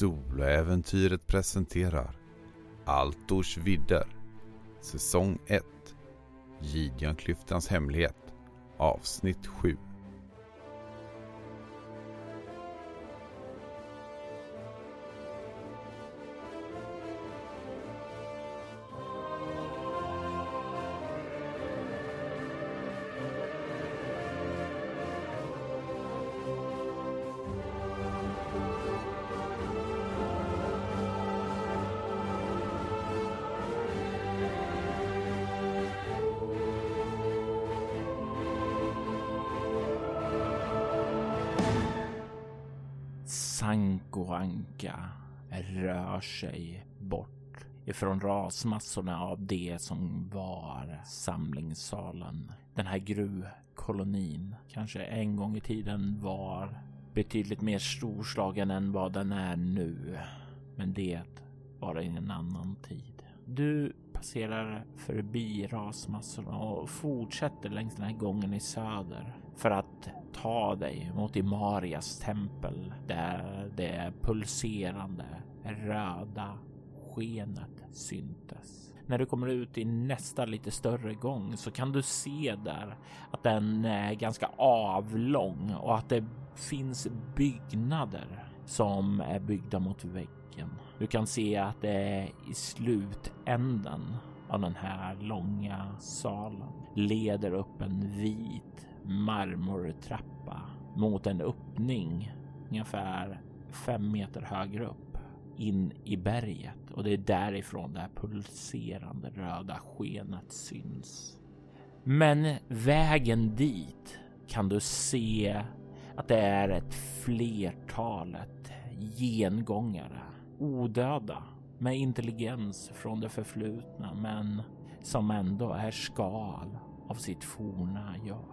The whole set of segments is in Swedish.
Soloäventyret presenterar Altors vidder Säsong 1 Gideonklyftans hemlighet Avsnitt 7 rör sig bort ifrån rasmassorna av det som var samlingssalen. Den här gruvkolonin kanske en gång i tiden var betydligt mer storslagen än vad den är nu. Men det var i en annan tid. Du passerar förbi rasmassorna och fortsätter längs den här gången i söder för att ta dig mot Imarias tempel där det är pulserande röda skenet syntes. När du kommer ut i nästa lite större gång så kan du se där att den är ganska avlång och att det finns byggnader som är byggda mot väggen. Du kan se att det är i slutänden av den här långa salen leder upp en vit marmortrappa mot en öppning ungefär fem meter högre upp in i berget. Och det är därifrån det här pulserande röda skenet syns. Men vägen dit kan du se att det är ett flertalet gengångare, odöda med intelligens från det förflutna, men som ändå är skal av sitt forna jag.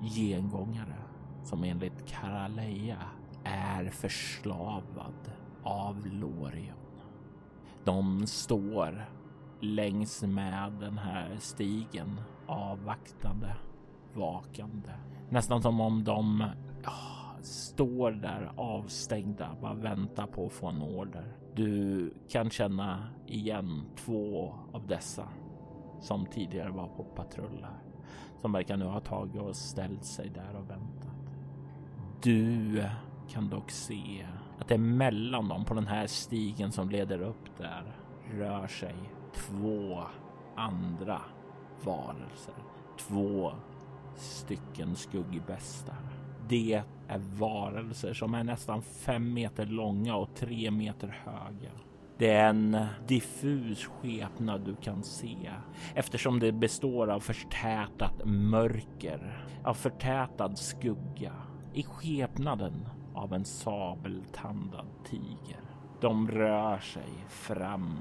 Gengångare som enligt Karaleja är förslavad av Lorion. De står längs med den här stigen avvaktande, vakande. Nästan som om de oh, står där avstängda, bara väntar på att få en order. Du kan känna igen två av dessa som tidigare var på patrull här. som verkar nu ha tagit och ställt sig där och väntat. Du kan dock se att det mellan dem på den här stigen som leder upp där rör sig två andra varelser. Två stycken skuggbästar. Det är varelser som är nästan fem meter långa och tre meter höga. Det är en diffus skepnad du kan se eftersom det består av förtätat mörker, av förtätad skugga i skepnaden av en sabeltandad tiger. De rör sig fram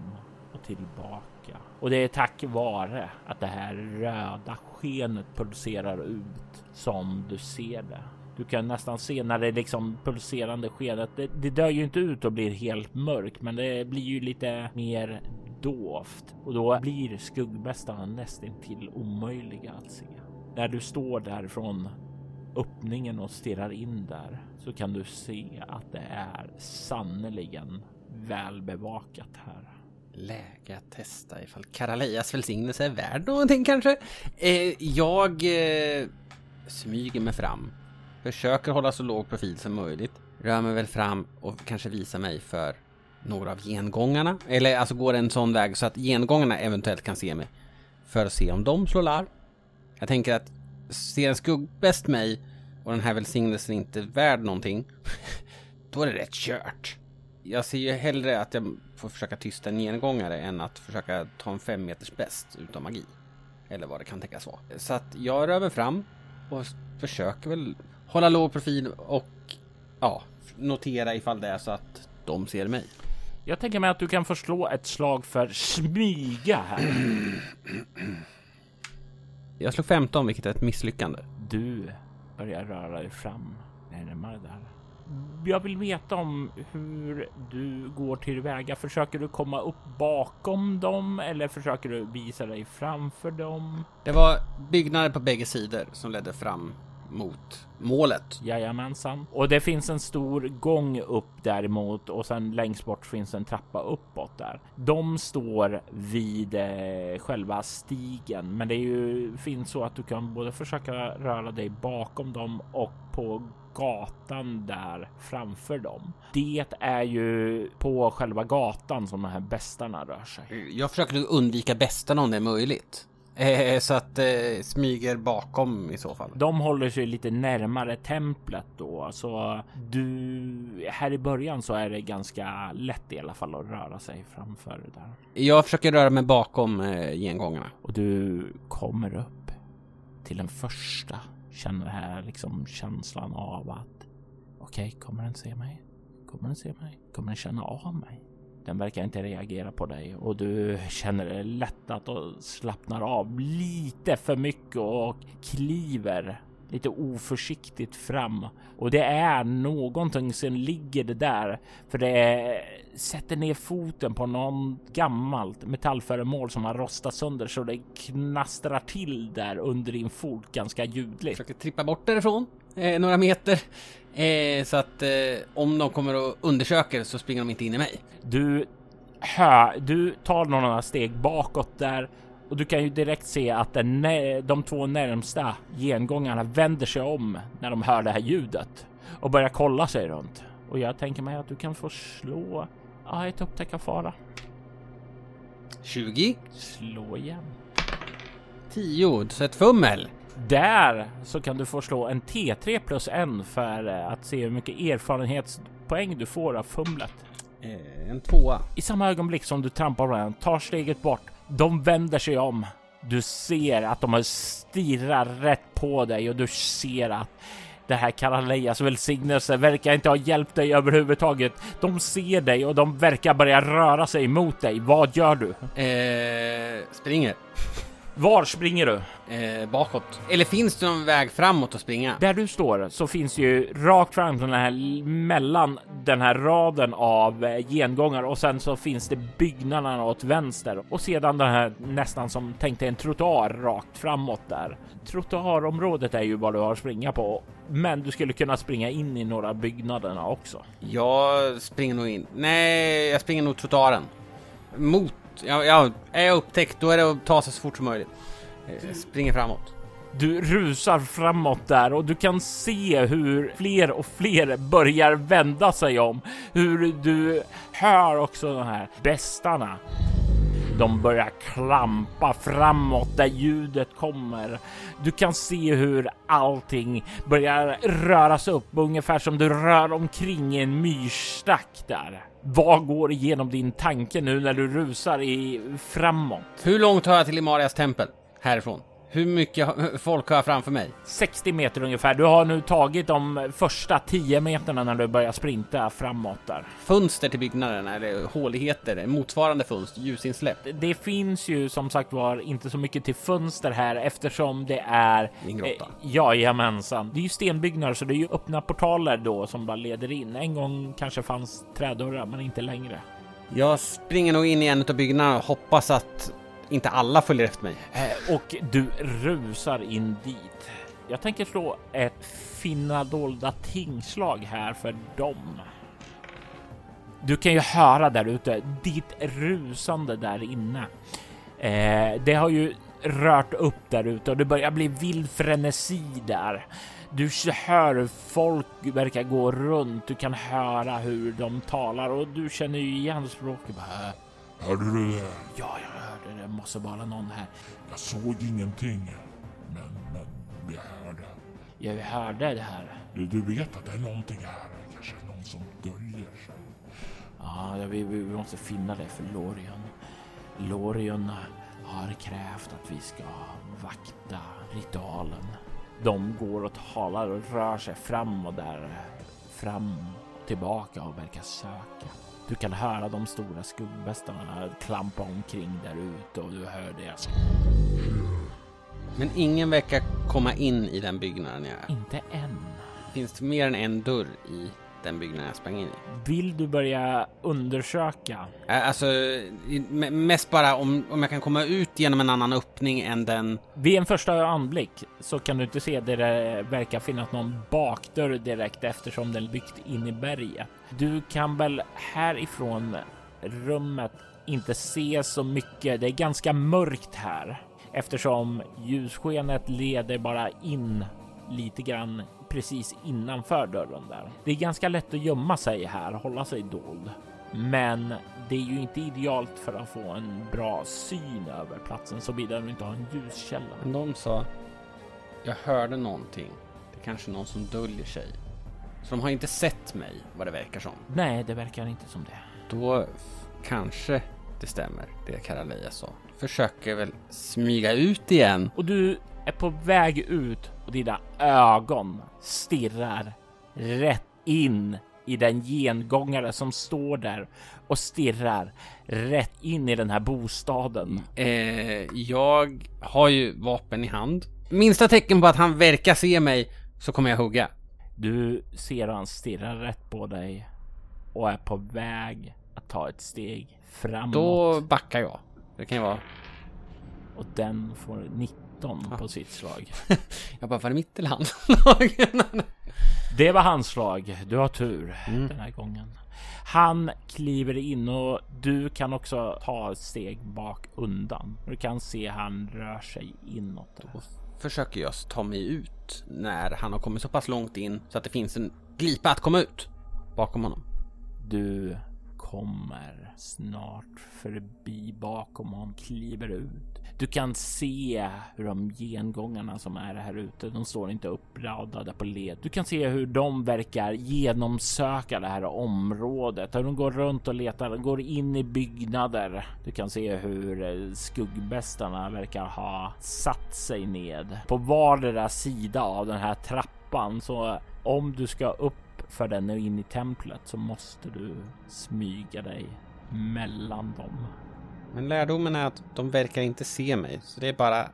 och tillbaka och det är tack vare att det här röda skenet pulserar ut som du ser det. Du kan nästan se när det liksom pulserande skenet. Det, det dör ju inte ut och blir helt mörkt, men det blir ju lite mer dovt och då blir skuggbästarna nästintill omöjliga att se. När du står därifrån öppningen och stirrar in där så kan du se att det är sannerligen välbevakat här. Läge att testa ifall Karalias välsignelse är värd någonting kanske. Eh, jag eh, smyger mig fram Försöker hålla så låg profil som möjligt. Rör mig väl fram och kanske visar mig för några av gengångarna. Eller alltså går en sån väg så att gengångarna eventuellt kan se mig. För att se om de slår larm. Jag tänker att ser en skuggbäst mig och den här välsignelsen inte är värd någonting. Då är det rätt kört. Jag ser ju hellre att jag får försöka tysta en gengångare än att försöka ta en fem meters bäst utan magi. Eller vad det kan tänkas vara. Så att jag rör mig fram och försöker väl hålla låg profil och ja, notera ifall det är så att de ser mig. Jag tänker mig att du kan få slå ett slag för smyga här. Jag slog 15, vilket är ett misslyckande. Du börjar röra dig fram närmare där. Jag vill veta om hur du går tillväga. Försöker du komma upp bakom dem eller försöker du visa dig framför dem? Det var byggnader på bägge sidor som ledde fram mot målet. Jajamensan. Och det finns en stor gång upp däremot och sen längst bort finns en trappa uppåt där. De står vid eh, själva stigen, men det är ju finns så att du kan både försöka röra dig bakom dem och på gatan där framför dem. Det är ju på själva gatan som de här bestarna rör sig. Jag försöker undvika bästarna om det är möjligt. Eh, så att eh, smyger bakom i så fall. De håller sig lite närmare templet då, så du här i början så är det ganska lätt i alla fall att röra sig framför där. Jag försöker röra mig bakom eh, gengångarna. Och du kommer upp till den första. Känner här liksom känslan av att okej, okay, kommer den se mig? Kommer den se mig? Kommer den känna av mig? Den verkar inte reagera på dig. Och du känner dig lättat och slappnar av lite för mycket och kliver lite oförsiktigt fram. Och det är någonting som ligger det där för det sätter ner foten på någon gammalt metallföremål som har rostat sönder så det knastrar till där under din fot ganska ljudligt. Försöker trippa bort därifrån eh, några meter eh, så att eh, om de kommer och undersöker så springer de inte in i mig. Du hör, du tar några steg bakåt där och du kan ju direkt se att den, de två närmsta gengångarna vänder sig om när de hör det här ljudet och börjar kolla sig runt. Och jag tänker mig att du kan få slå ja, ett upptäcka fara. 20. Slå igen. 10, så ett fummel. Där så kan du få slå en T3 plus en för att se hur mycket erfarenhetspoäng du får av fumlet. Eh, en tvåa. I samma ögonblick som du trampar på den, tar steget bort, de vänder sig om. Du ser att de har stirrat rätt på dig och du ser att det här Karalejas välsignelse verkar inte ha hjälpt dig överhuvudtaget. De ser dig och de verkar börja röra sig mot dig. Vad gör du? Eh, springer. Var springer du? Eh, bakåt. Eller finns det någon väg framåt att springa? Där du står så finns ju rakt fram den här mellan den här raden av eh, gengångar och sen så finns det byggnaderna åt vänster och sedan den här nästan som tänkte en trottoar rakt framåt där. Trottoarområdet är ju vad du har att springa på, men du skulle kunna springa in i några byggnaderna också. Jag springer nog in. Nej, jag springer nog trottoaren. Mot Ja, ja, är jag upptäckt då är det att ta sig så fort som möjligt. Jag springer framåt. Du rusar framåt där och du kan se hur fler och fler börjar vända sig om. Hur du hör också de här bestarna. De börjar klampa framåt där ljudet kommer. Du kan se hur allting börjar röras upp ungefär som du rör omkring i en myrstack där. Vad går igenom din tanke nu när du rusar i framåt? Hur långt har jag till Imarias tempel härifrån? Hur mycket folk har jag framför mig? 60 meter ungefär. Du har nu tagit de första 10 meterna när du börjar sprinta framåt där. Fönster till byggnaden eller håligheter, motsvarande fönster, ljusinsläpp? Det finns ju som sagt var inte så mycket till fönster här eftersom det är... En grotta? Eh, jajamensan. Det är ju stenbyggnader så det är ju öppna portaler då som bara leder in. En gång kanske fanns trädörrar men inte längre. Jag springer nog in i en av byggnaderna och hoppas att inte alla följer efter mig. Eh, och du rusar in dit. Jag tänker slå ett finna dolda tingslag här för dem. Du kan ju höra där ute ditt rusande där inne. Eh, det har ju rört upp där ute och det börjar bli vild frenesi där. Du hör hur folk verkar gå runt. Du kan höra hur de talar och du känner ju igen språket. Hörde du det? Ja, jag hörde det. måste vara någon här. Jag såg ingenting. Men, men jag hörde. Jag hörde det här. Du, du vet att det är någonting här. Kanske någon som döljer sig. Ja, vi, vi måste finna det för Lorion. Lorion har krävt att vi ska vakta ritualen. De går och talar och rör sig fram och där fram och tillbaka och verkar söka. Du kan höra de stora skuggbästarna klampa omkring där ute och du hör deras... Men ingen verkar komma in i den byggnaden jag är. Inte än. Finns det mer än en dörr i den byggnaden jag sprang in i. Vill du börja undersöka? Alltså, mest bara om, om jag kan komma ut genom en annan öppning än den... Vid en första anblick så kan du inte se där det verkar finnas någon bakdörr direkt eftersom den är byggt in i berget. Du kan väl härifrån rummet inte se så mycket. Det är ganska mörkt här eftersom ljusskenet leder bara in lite grann precis innanför dörren där. Det är ganska lätt att gömma sig här, hålla sig dold. Men det är ju inte idealt för att få en bra syn över platsen såvida du inte har en ljuskälla. Men de sa... Jag hörde någonting. Det är kanske någon som döljer sig. Så de har inte sett mig, vad det verkar som. Nej, det verkar inte som det. Då kanske det stämmer, det Karaleja sa. Försöker väl smyga ut igen. Och du är på väg ut och dina ögon stirrar rätt in i den gengångare som står där och stirrar rätt in i den här bostaden. Eh, jag har ju vapen i hand. Minsta tecken på att han verkar se mig så kommer jag hugga. Du ser han stirrar rätt på dig och är på väg att ta ett steg framåt. Då backar jag. Det kan ju vara... Och den får 19 på sitt slag. Jag bara, var det mitt eller hans Det var hans slag. Du har tur Mm. den här gången. Han kliver in och du kan också ta ett steg bak undan. Du kan se han rör sig inåt. Där. Försöker jag ta mig ut när han har kommit så pass långt in så att det finns en glipa att komma ut bakom honom. Du kommer snart förbi bakom honom, kliver ut. Du kan se hur de gengångarna som är här ute, de står inte uppradade på led. Du kan se hur de verkar genomsöka det här området, hur de går runt och letar, de går in i byggnader. Du kan se hur eh, skuggbästarna verkar ha satt sig ned på vardera sida av den här trappan. Så om du ska upp för den in i templet så måste du smyga dig mellan dem. Men lärdomen är att de verkar inte se mig, så det är bara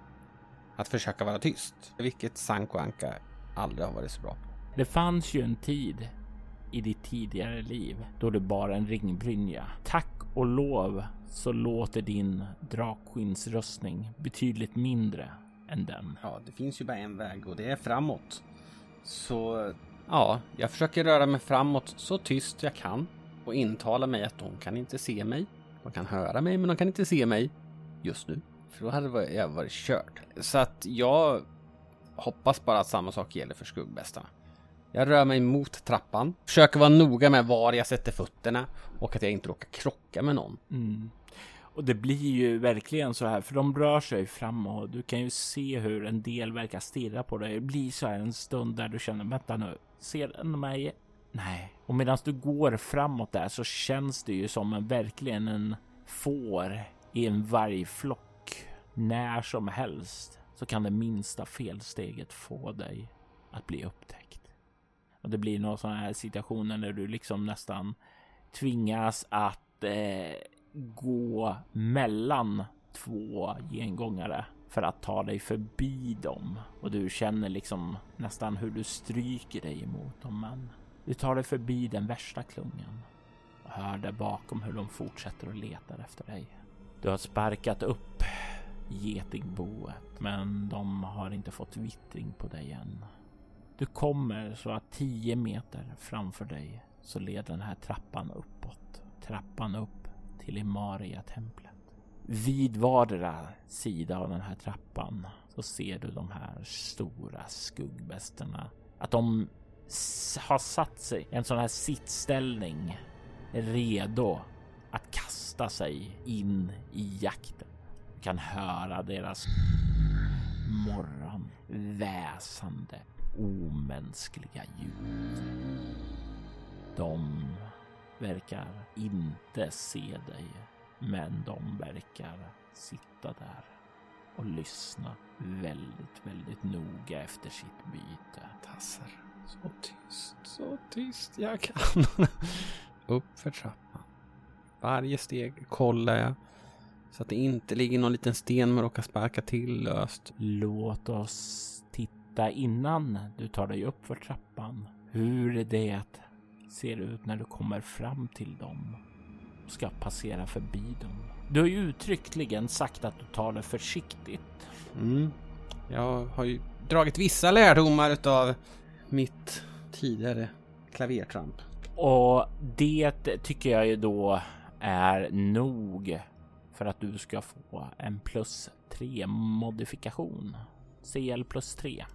att försöka vara tyst. Vilket Sanko Anka aldrig har varit så bra på. Det fanns ju en tid i ditt tidigare liv då du bar en ringbrynja. Tack och lov så låter din drakskinsröstning betydligt mindre än den. Ja, det finns ju bara en väg och det är framåt. Så ja, jag försöker röra mig framåt så tyst jag kan och intala mig att de kan inte se mig. De kan höra mig, men de kan inte se mig just nu. För då hade jag varit- körd. Så att jag hoppas bara att samma sak gäller för skuggbästarna. Jag rör mig mot trappan, försöker vara noga med var jag sätter fötterna och att jag inte råkar krocka med någon. Mm. Och det blir ju verkligen så här, för de rör sig framåt. Du kan ju se hur en del verkar stirra på dig. Det blir så här en stund där du känner, vänta nu, ser den mig? Nej. Och medan du går framåt där så känns det ju som en verkligen en får i en vargflock. När som helst så kan det minsta felsteget få dig att bli upptäckt. Och det blir några sådana här situationer där du liksom nästan tvingas att eh, gå mellan två gengångare för att ta dig förbi dem. Och du känner liksom nästan hur du stryker dig emot dem. Men du tar dig förbi den värsta klungan och hör där bakom hur de fortsätter och letar efter dig. Du har sparkat upp getingboet, men de har inte fått vittring på dig än. Du kommer så att tio meter framför dig så leder den här trappan uppåt. Trappan upp till Imaria-templet. Vid vardera sida av den här trappan så ser du de här stora skuggbästerna. Att de har satt sig i en sån här sittställning redo att kasta sig in i jakten. Du kan höra deras morgon väsande omänskliga ljud. De verkar inte se dig, men de verkar sitta där och lyssna väldigt, väldigt noga efter sitt byte. Tassar. Så tyst, så tyst jag kan. Upp för trappan. Varje steg kollar jag. Så att det inte ligger någon liten sten man råkar sparka till löst. Låt oss titta innan du tar dig upp för trappan. Hur det ser ut när du kommer fram till dem ska passera förbi dem. Du har ju uttryckligen sagt att du tar det försiktigt. Mm. Jag har ju dragit vissa lärdomar utav mitt tidigare klavertramp. Och det tycker jag ju då är nog för att du ska få en plus 3 modifikation. CL plus 3.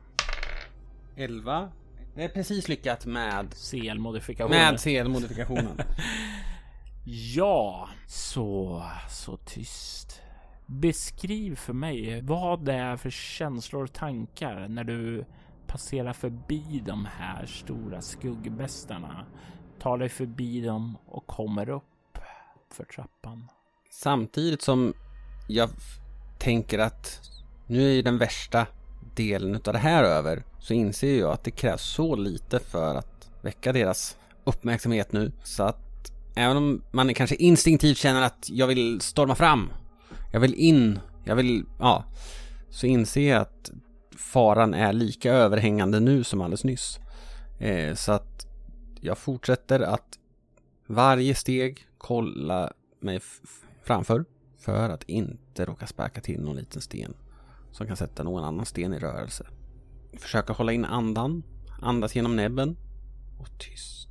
11. Det är precis lyckat med, CL modifikation. med CL-modifikationen. Ja, så, så tyst. Beskriv för mig vad det är för känslor och tankar när du passerar förbi de här stora skuggbästarna. Tar dig förbi dem och kommer upp för trappan. Samtidigt som jag tänker att nu är ju den värsta delen utav det här över så inser jag att det krävs så lite för att väcka deras uppmärksamhet nu så att även om man kanske instinktivt känner att jag vill storma fram jag vill in, jag vill, ja så inser jag att faran är lika överhängande nu som alldeles nyss. Eh, så att jag fortsätter att varje steg kolla mig framför för att inte råka sparka till någon liten sten som kan sätta någon annan sten i rörelse. Försöka hålla in andan, andas genom näbben och tyst,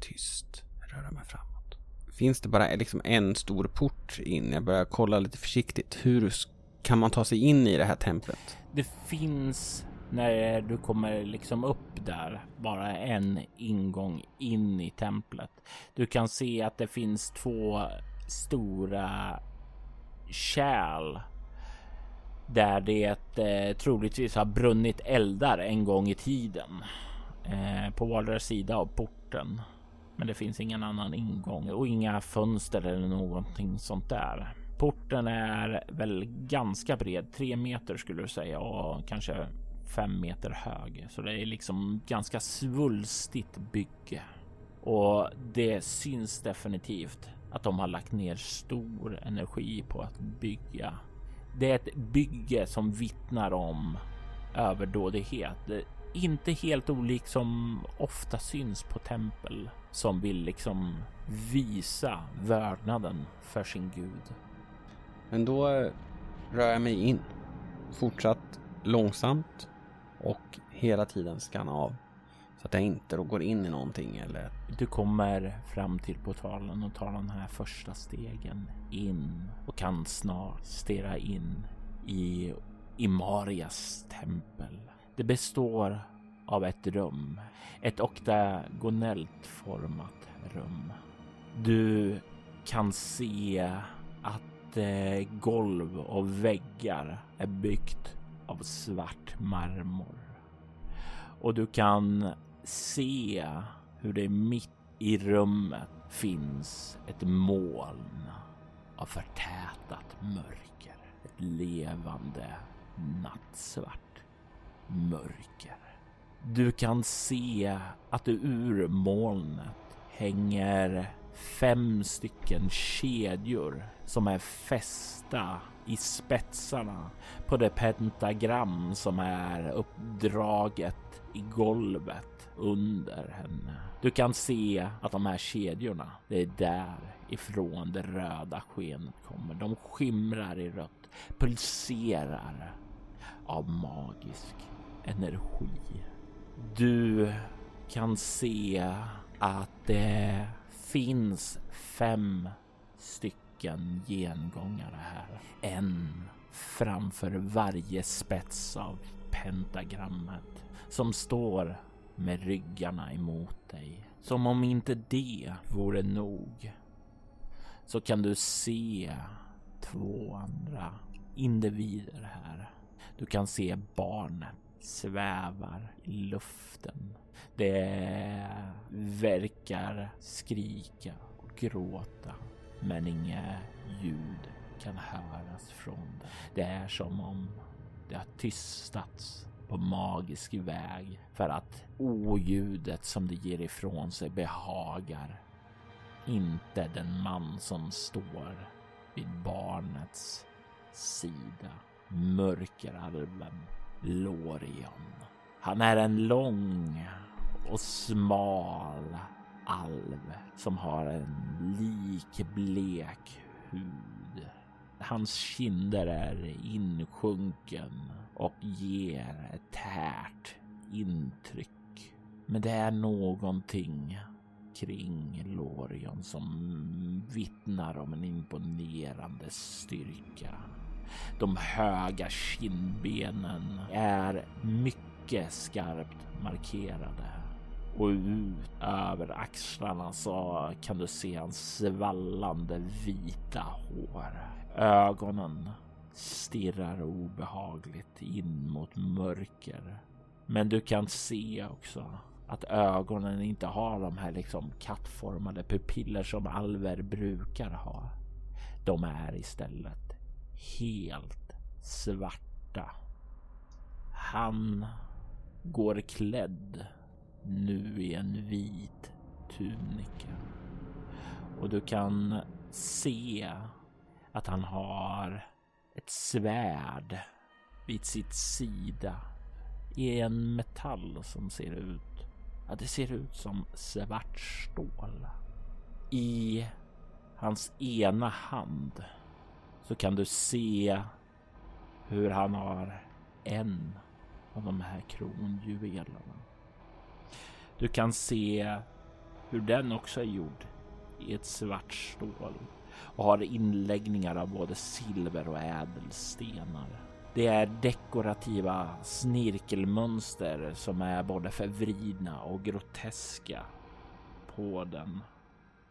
tyst röra mig framåt. Finns det bara liksom en stor port in? Jag börjar kolla lite försiktigt. Hur kan man ta sig in i det här templet? Det finns när du kommer liksom upp där bara en ingång in i templet. Du kan se att det finns två stora kärl där det eh, troligtvis har brunnit eldar en gång i tiden eh, på vardera sida av porten. Men det finns ingen annan ingång och inga fönster eller någonting sånt där. Porten är väl ganska bred, tre meter skulle du säga och kanske fem meter hög. Så det är liksom ganska svulstigt bygge. Och det syns definitivt att de har lagt ner stor energi på att bygga. Det är ett bygge som vittnar om överdådighet. Inte helt olikt som ofta syns på tempel som vill liksom visa vördnaden för sin gud. Men då rör jag mig in. Fortsatt långsamt och hela tiden skanna av. Så att jag inte då går in i någonting eller... Du kommer fram till portalen och tar de här första stegen in och kan snart stirra in i Imarias tempel. Det består av ett rum, ett oktagonellt format rum. Du kan se att eh, golv och väggar är byggt av svart marmor. Och du kan se hur det mitt i rummet finns ett moln av förtätat mörker. Ett levande nattsvart mörker. Du kan se att det ur molnet hänger fem stycken kedjor som är fästa i spetsarna på det pentagram som är uppdraget i golvet under henne. Du kan se att de här kedjorna, det är där ifrån det röda skenet kommer. De skimrar i rött, pulserar av magisk energi. Du kan se att det finns fem stycken gengångare här. En framför varje spets av pentagrammet som står med ryggarna emot dig. Som om inte det vore nog så kan du se två andra individer här. Du kan se barnet svävar i luften. Det verkar skrika och gråta men inga ljud kan höras från det. Det är som om det har tystats på magisk väg för att oljudet som det ger ifrån sig behagar inte den man som står vid barnets sida. Mörkeralven Lorion. Han är en lång och smal alv som har en likblek hud. Hans kinder är insjunken och ger ett tärt intryck. Men det är någonting kring Lorion som vittnar om en imponerande styrka. De höga kindbenen är mycket skarpt markerade och ut över axlarna så kan du se hans svallande vita hår. Ögonen stirrar obehagligt in mot mörker. Men du kan se också att ögonen inte har de här liksom kattformade pupiller som alver brukar ha. De är istället helt svarta. Han går klädd nu i en vit tunika. Och du kan se att han har ett svärd vid sitt sida i en metall som ser ut, ja det ser ut som svart stål. I hans ena hand så kan du se hur han har en av de här kronjuvelerna. Du kan se hur den också är gjord i ett svart stål och har inläggningar av både silver och ädelstenar. Det är dekorativa snirkelmönster som är både förvridna och groteska på den.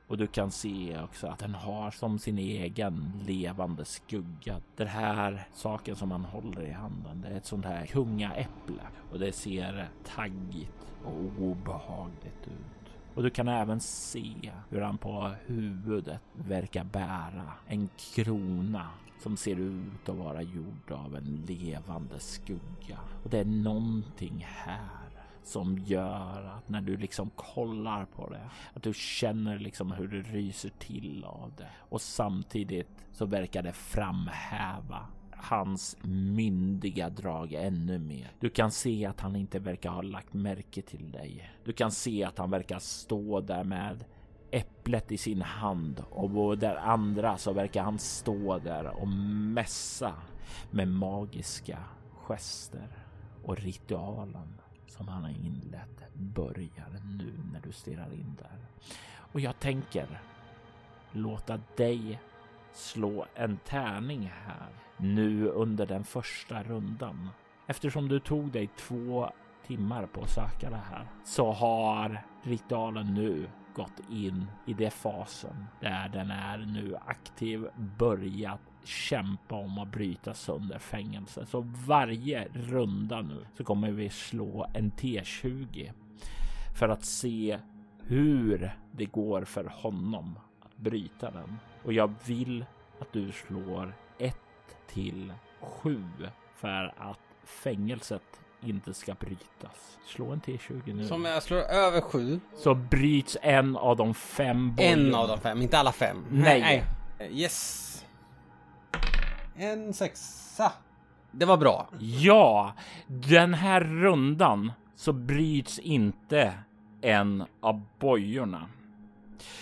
Och du kan se också att den har som sin egen levande skugga. Den här saken som han håller i handen, det är ett sånt här kungaäpple och det ser taggigt och obehagligt ut. Och du kan även se hur han på huvudet verkar bära en krona som ser ut att vara gjord av en levande skugga. Och det är någonting här som gör att när du liksom kollar på det, att du känner liksom hur du ryser till av det. Och samtidigt så verkar det framhäva hans myndiga drag ännu mer. Du kan se att han inte verkar ha lagt märke till dig. Du kan se att han verkar stå där med äpplet i sin hand och där andra så verkar han stå där och mässa med magiska gester och ritualen som han har inlett börjar nu när du stirrar in där. Och jag tänker låta dig slå en tärning här nu under den första rundan. Eftersom du tog dig två timmar på att söka det här så har ritualen nu gått in i det fasen där den är nu aktiv börjat kämpa om att bryta sönder fängelse. Så varje runda nu så kommer vi slå en T20 för att se hur det går för honom att bryta den. Och jag vill att du slår 1 till 7 för att fängelset inte ska brytas. Slå en T20 nu. Som jag slår över sju. Så bryts en av de fem En bojorna. av de fem, inte alla fem. Nej. Yes. En sexa. Det var bra. Ja, den här rundan så bryts inte en av bojorna.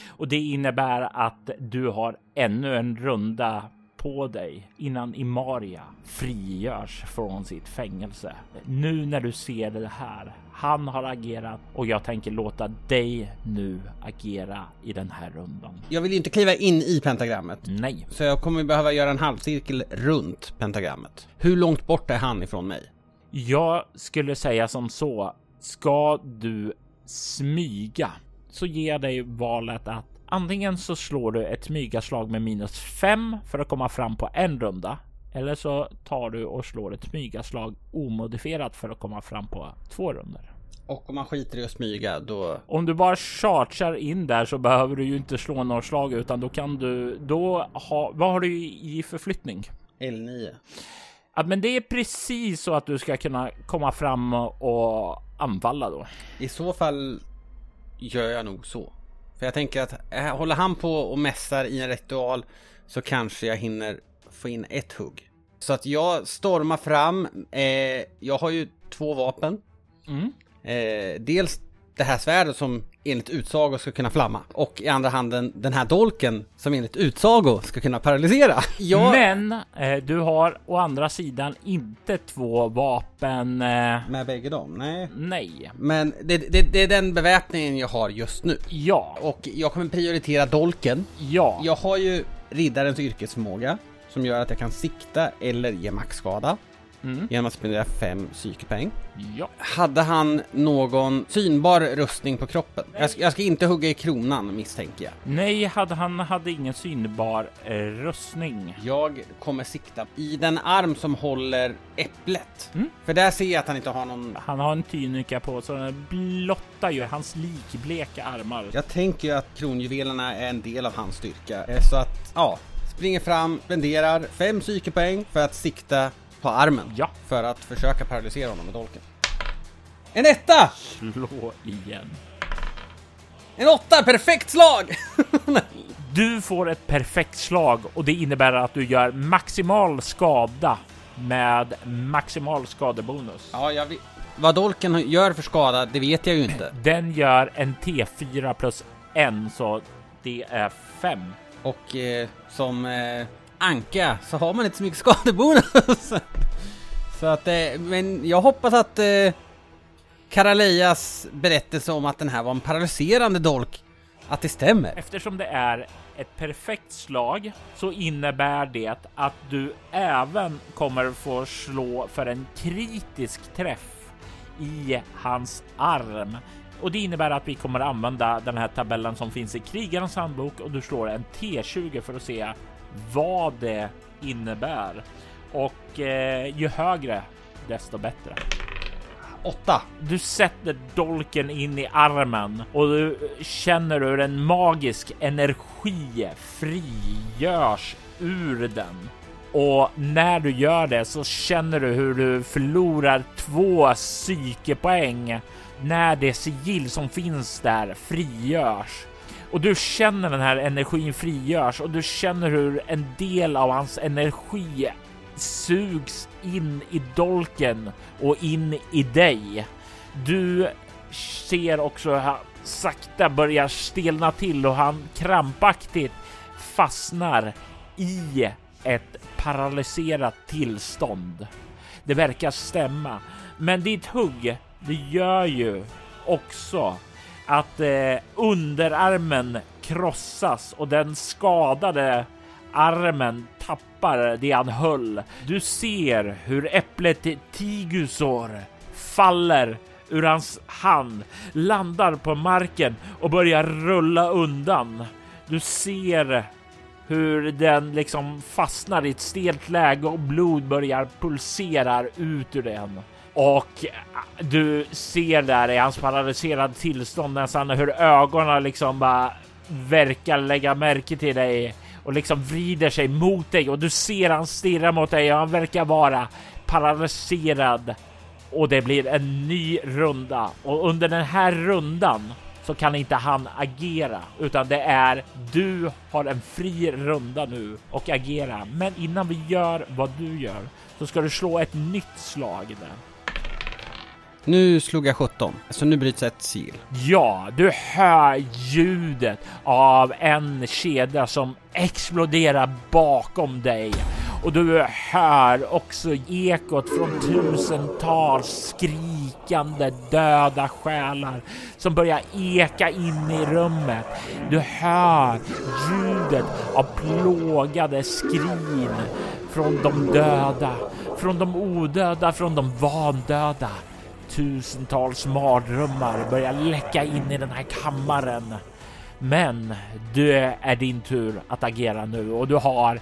Och det innebär att du har ännu en runda på dig innan Imaria frigörs från sitt fängelse. Nu när du ser det här, han har agerat och jag tänker låta dig nu agera i den här rundan. Jag vill ju inte kliva in i pentagrammet. Nej, Så jag kommer behöva göra en halvcirkel runt pentagrammet. Hur långt bort är han ifrån mig? jag skulle säga som så. Ska du smyga så ger jag dig valet att antingen så slår du ett smygaslag med minus fem för att komma fram på en runda. Eller så tar du och slår ett smygaslag omodifierat för att komma fram på två runder. Och om man skiter i att smyga då... Om du bara chargear in där så behöver du ju inte slå några slag utan då kan du då ha. Vad har du i förflyttning? L9. Ja, men det är precis så att du ska kunna komma fram och anfalla då. I så fall gör jag nog så. För jag tänker att äh, håller han på och mässar i en ritual så kanske jag hinner få in ett hugg. Så att jag stormar fram. Eh, jag har ju två vapen. Mm. Eh, dels det här svärdet som enligt utsago ska kunna flamma. Och i andra handen den här dolken som enligt utsago ska kunna paralysera. Jag... Men eh, du har å andra sidan inte två vapen. Eh, Med bägge dem? Nej. nej. Men det, det, det är den beväpningen jag har just nu. Ja. Och jag kommer prioritera dolken. Ja. Jag har ju riddarens yrkesförmåga som gör att jag kan sikta eller ge maxskada Mm. genom att spendera fem psykepoäng. Ja. Hade han någon synbar rustning på kroppen? Jag ska, jag ska inte hugga i kronan misstänker jag. Nej, hade han hade ingen synbar eh, rustning. Jag kommer sikta i den arm som håller äpplet. Mm. För där ser jag att han inte har någon... Han har en tynika på så den blottar ju hans likbleka armar. Jag tänker att kronjuvelerna är en del av hans styrka. Eh, Så att, ja. Springer fram, spenderar fem psykepoäng för att sikta på armen. Ja. För att försöka paralysera honom med dolken. En etta! Slå igen. En åtta! Perfekt slag! Du får ett perfekt slag och det innebär att du gör maximal skada med maximal skadebonus. ja, jag vet. Vad dolken gör för skada, det vet jag ju inte. Den gör en T4 plus en så det är fem. Och eh, som eh, anka så har man inte så mycket skadebonus. så att, eh, men jag hoppas att eh, Karalejas berättelse om att den här var en paralyserande dolk, att det stämmer. Eftersom det är ett perfekt slag så innebär det att du även kommer få slå för en kritisk träff i hans arm. Och det innebär att vi kommer använda den här tabellen som finns i krigarens handbok och du slår en T20 för att se vad det innebär. Och eh, ju högre desto bättre. Åtta. Du sätter dolken in i armen och du känner hur en magisk energi frigörs ur den. Och när du gör det så känner du hur du förlorar två psykepoäng när det sigill som finns där frigörs. Och du känner den här energin frigörs och du känner hur en del av hans energi sugs in i dolken och in i dig. Du ser också hur han sakta börjar stelna till och han krampaktigt fastnar i ett paralyserat tillstånd. Det verkar stämma, men ditt hugg, det gör ju också att eh, underarmen krossas och den skadade armen tappar det han höll. Du ser hur äpplet Tigusor faller ur hans hand, landar på marken och börjar rulla undan. Du ser hur den liksom fastnar i ett stelt läge och blod börjar pulsera ut ur den. Och eh, du ser där i hans paralyserade tillstånd nästan hur ögonen liksom bara verkar lägga märke till dig och liksom vrider sig mot dig och du ser han stirra mot dig och han verkar vara paralyserad. Och det blir en ny runda och under den här rundan så kan inte han agera utan det är du har en fri runda nu och agera. Men innan vi gör vad du gör så ska du slå ett nytt slag där. Nu slog jag 17, så nu bryts ett sigill. Ja, du hör ljudet av en kedja som exploderar bakom dig och du hör också ekot från tusentals skrikande döda själar som börjar eka in i rummet. Du hör ljudet av plågade skrin från de döda, från de odöda, från de vandöda. Tusentals mardrömmar börjar läcka in i den här kammaren. Men det är din tur att agera nu och du har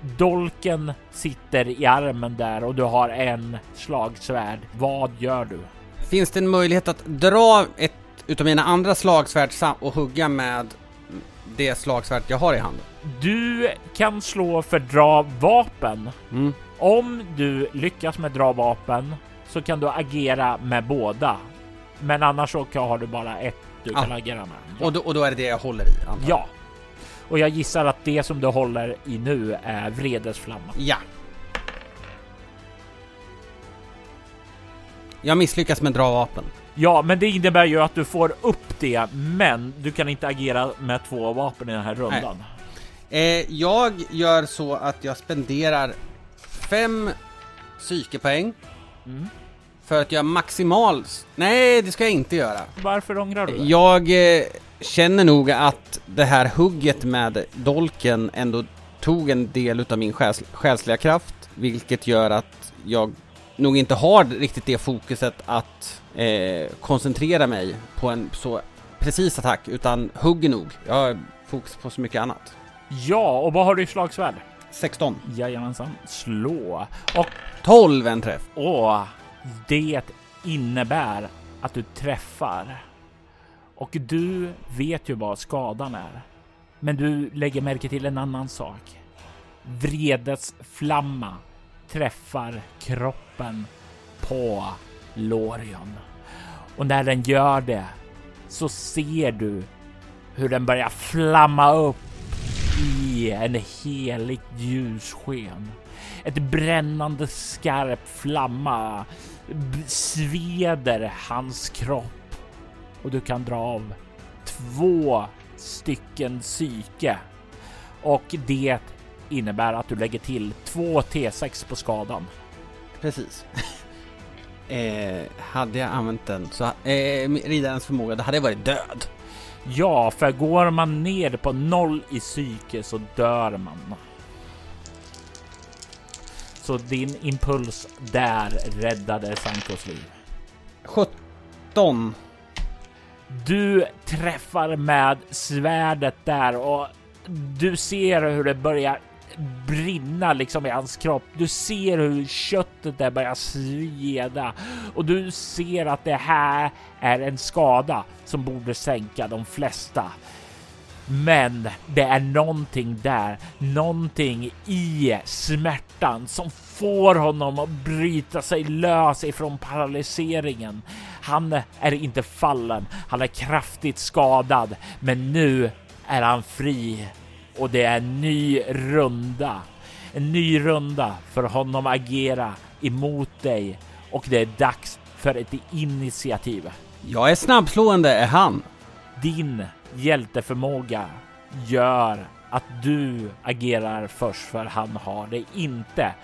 dolken sitter i armen där och du har en slagsvärd. Vad gör du? Finns det en möjlighet att dra ett utav mina andra slagsvärd och hugga med det slagsvärd jag har i handen? Du kan slå för dra vapen. Mm. Om du lyckas med dra vapen så kan du agera med båda. Men annars så kan- har du bara ett du kan Ah. agera med. Och, då, och då är det det jag håller i, antar jag? Ja. Och jag gissar att det som du håller i nu är vredesflamma. Ja. Jag misslyckas med dra vapen. Ja, men det innebär ju att du får upp det, men du kan inte agera med två vapen i den här rundan. Eh, jag gör så att jag spenderar fem psykepoäng Mm. för att jag maximal... Nej, det ska jag inte göra. Varför ångrar du det? Jag eh, känner nog att det här hugget med dolken ändå tog en del utav min själs själsliga kraft, vilket gör att jag nog inte har riktigt det fokuset att eh, koncentrera mig på en så precis attack, utan hugger nog. Jag har fokus på så mycket annat. Ja, och vad har du i slagsvärd? 16. Jajamensan. Slå. Och 12 en träff. Och det innebär att du träffar. Och du vet ju vad skadan är. Men du lägger märke till en annan sak. Vredesflamma träffar kroppen på Lorion. Och när den gör det så ser du hur den börjar flamma upp i en heligt ljussken. Ett brännande skarp flamma sveder hans kropp och du kan dra av två stycken psyke och det innebär att du lägger till två T6 på skadan. Precis. eh, hade jag använt den så, eh, riddarens förmåga, då hade jag varit död. Ja, för går man ner på noll i psyke så dör man. Så din impuls där räddade Sankos liv. 17. Du träffar med svärdet där och du ser hur det börjar brinna liksom i hans kropp. Du ser hur köttet där börjar sveda och du ser att det här är en skada som borde sänka de flesta. Men det är någonting där, någonting i smärtan som får honom att bryta sig lös ifrån paralyseringen. Han är inte fallen, han är kraftigt skadad, men nu är han fri och det är en ny runda. En ny runda för honom att agera emot dig och det är dags för ett initiativ. Jag är snabbslående, är han. Din hjälteförmåga gör att du agerar först för han har det inte.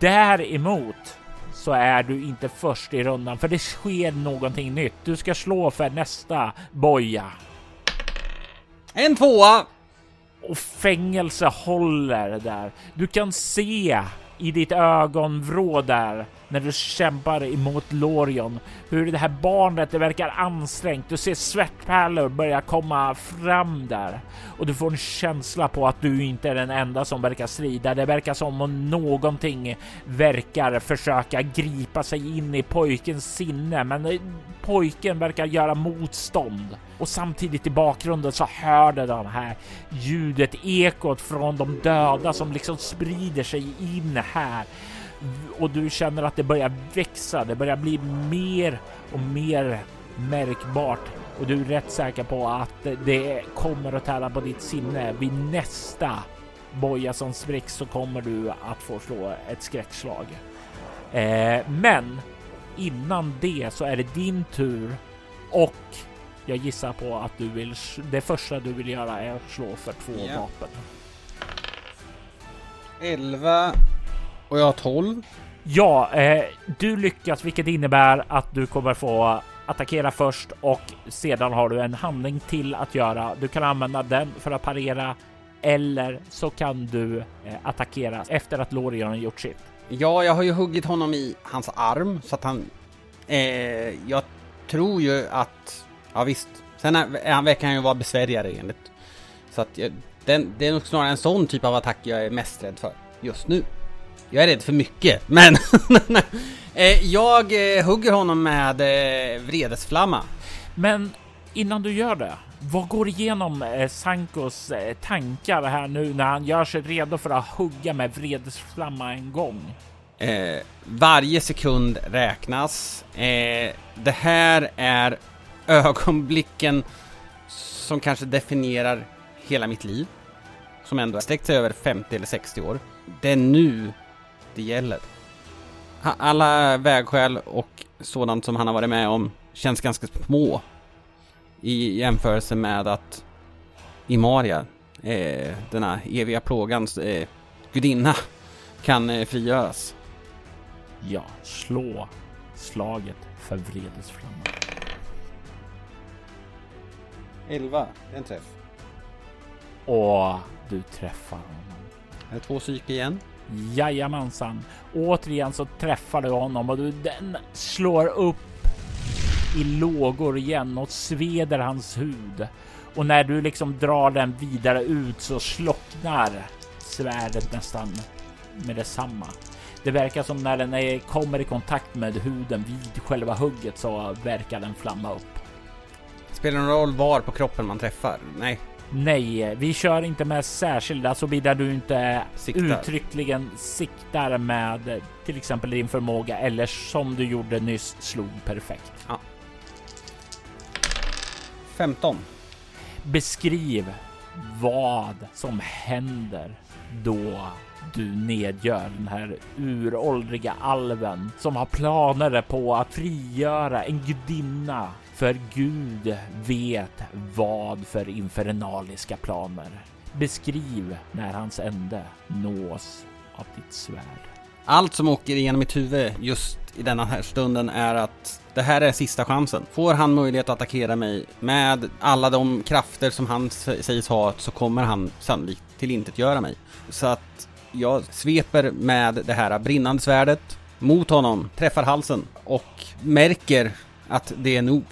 Däremot så är du inte först i rundan för det sker någonting nytt. Du ska slå för nästa boja En tvåa och fängelse håller där. Du kan se i ditt ögonvrå där när du kämpar emot Lorion hur det här barnet det verkar ansträngt. Du ser svettpärlor börja komma fram där och du får en känsla på att du inte är den enda som verkar strida. Det verkar som om någonting verkar försöka gripa sig in i pojkens sinne, men pojken verkar göra motstånd och samtidigt i bakgrunden så hörde de här ljudet, ekot från de döda som liksom sprider sig in här och du känner att det börjar växa. Det börjar bli mer och mer märkbart och du är rätt säker på att det kommer att tära på ditt sinne. Vid nästa boja som spricks så kommer du att få slå ett skräckslag. Eh, men innan det så är det din tur och jag gissar på att du vill. Det första du vill göra är att slå för två Ja. vapen. 11. Och jag har 12. Ja, eh, du lyckas, vilket innebär att du kommer få attackera först och sedan har du en handling till att göra. Du kan använda den för att parera eller så kan du eh, attackera efter att Lorion har gjort sitt. Ja, jag har ju huggit honom i hans arm så att han... Eh, jag tror ju att... Ja visst. Sen är, han, verkar han ju vara besvärjare enligt. Så att jag, den, det är nog snarare en sån typ av attack jag är mest rädd för just nu. Jag är rädd för mycket, men... eh, jag eh, hugger honom med eh, vredesflamma. Men innan du gör det, vad går igenom eh, Sankos eh, tankar här nu när han gör sig redo för att hugga med vredesflamma en gång? Eh, varje sekund räknas. Eh, det här är ögonblicken som kanske definierar hela mitt liv. Som ändå har sträckt sig över 50 eller 60 år. Det är nu det gäller. Alla vägskäl och sådant som han har varit med om känns ganska små i jämförelse med att Imaria, eh, denna eviga plågans eh, gudinna, kan eh, frigöras. Ja, slå slaget för vredesflamman. 11, en träff. Och du träffar honom. Är det två psyke igen? Jajamensan. Återigen så träffar du honom och du, den slår upp i lågor igen och sveder hans hud. Och när du liksom drar den vidare ut så slocknar svärdet nästan med detsamma. Det verkar som när den är, kommer i kontakt med huden vid själva hugget så verkar den flamma upp. Spelar det någon roll var på kroppen man träffar? Nej, Nej, vi kör inte med särskilda såvida du inte Siktar. uttryckligen siktar med till exempel din förmåga eller som du gjorde nyss slog perfekt. 15. Beskriv vad som händer då du nedgör den här uråldriga alven som har planer på att frigöra en gudinna. För Gud vet vad för infernaliska planer. Beskriv när hans ände nås av ditt svärd. Allt som åker igenom mitt huvud just i denna här stunden är att det här är sista chansen. Får han möjlighet att attackera mig med alla de krafter som han sägs ha så kommer han sannolikt tillintetgöra mig. Så att jag sveper med det här brinnande svärdet mot honom, träffar halsen och märker att det är nog.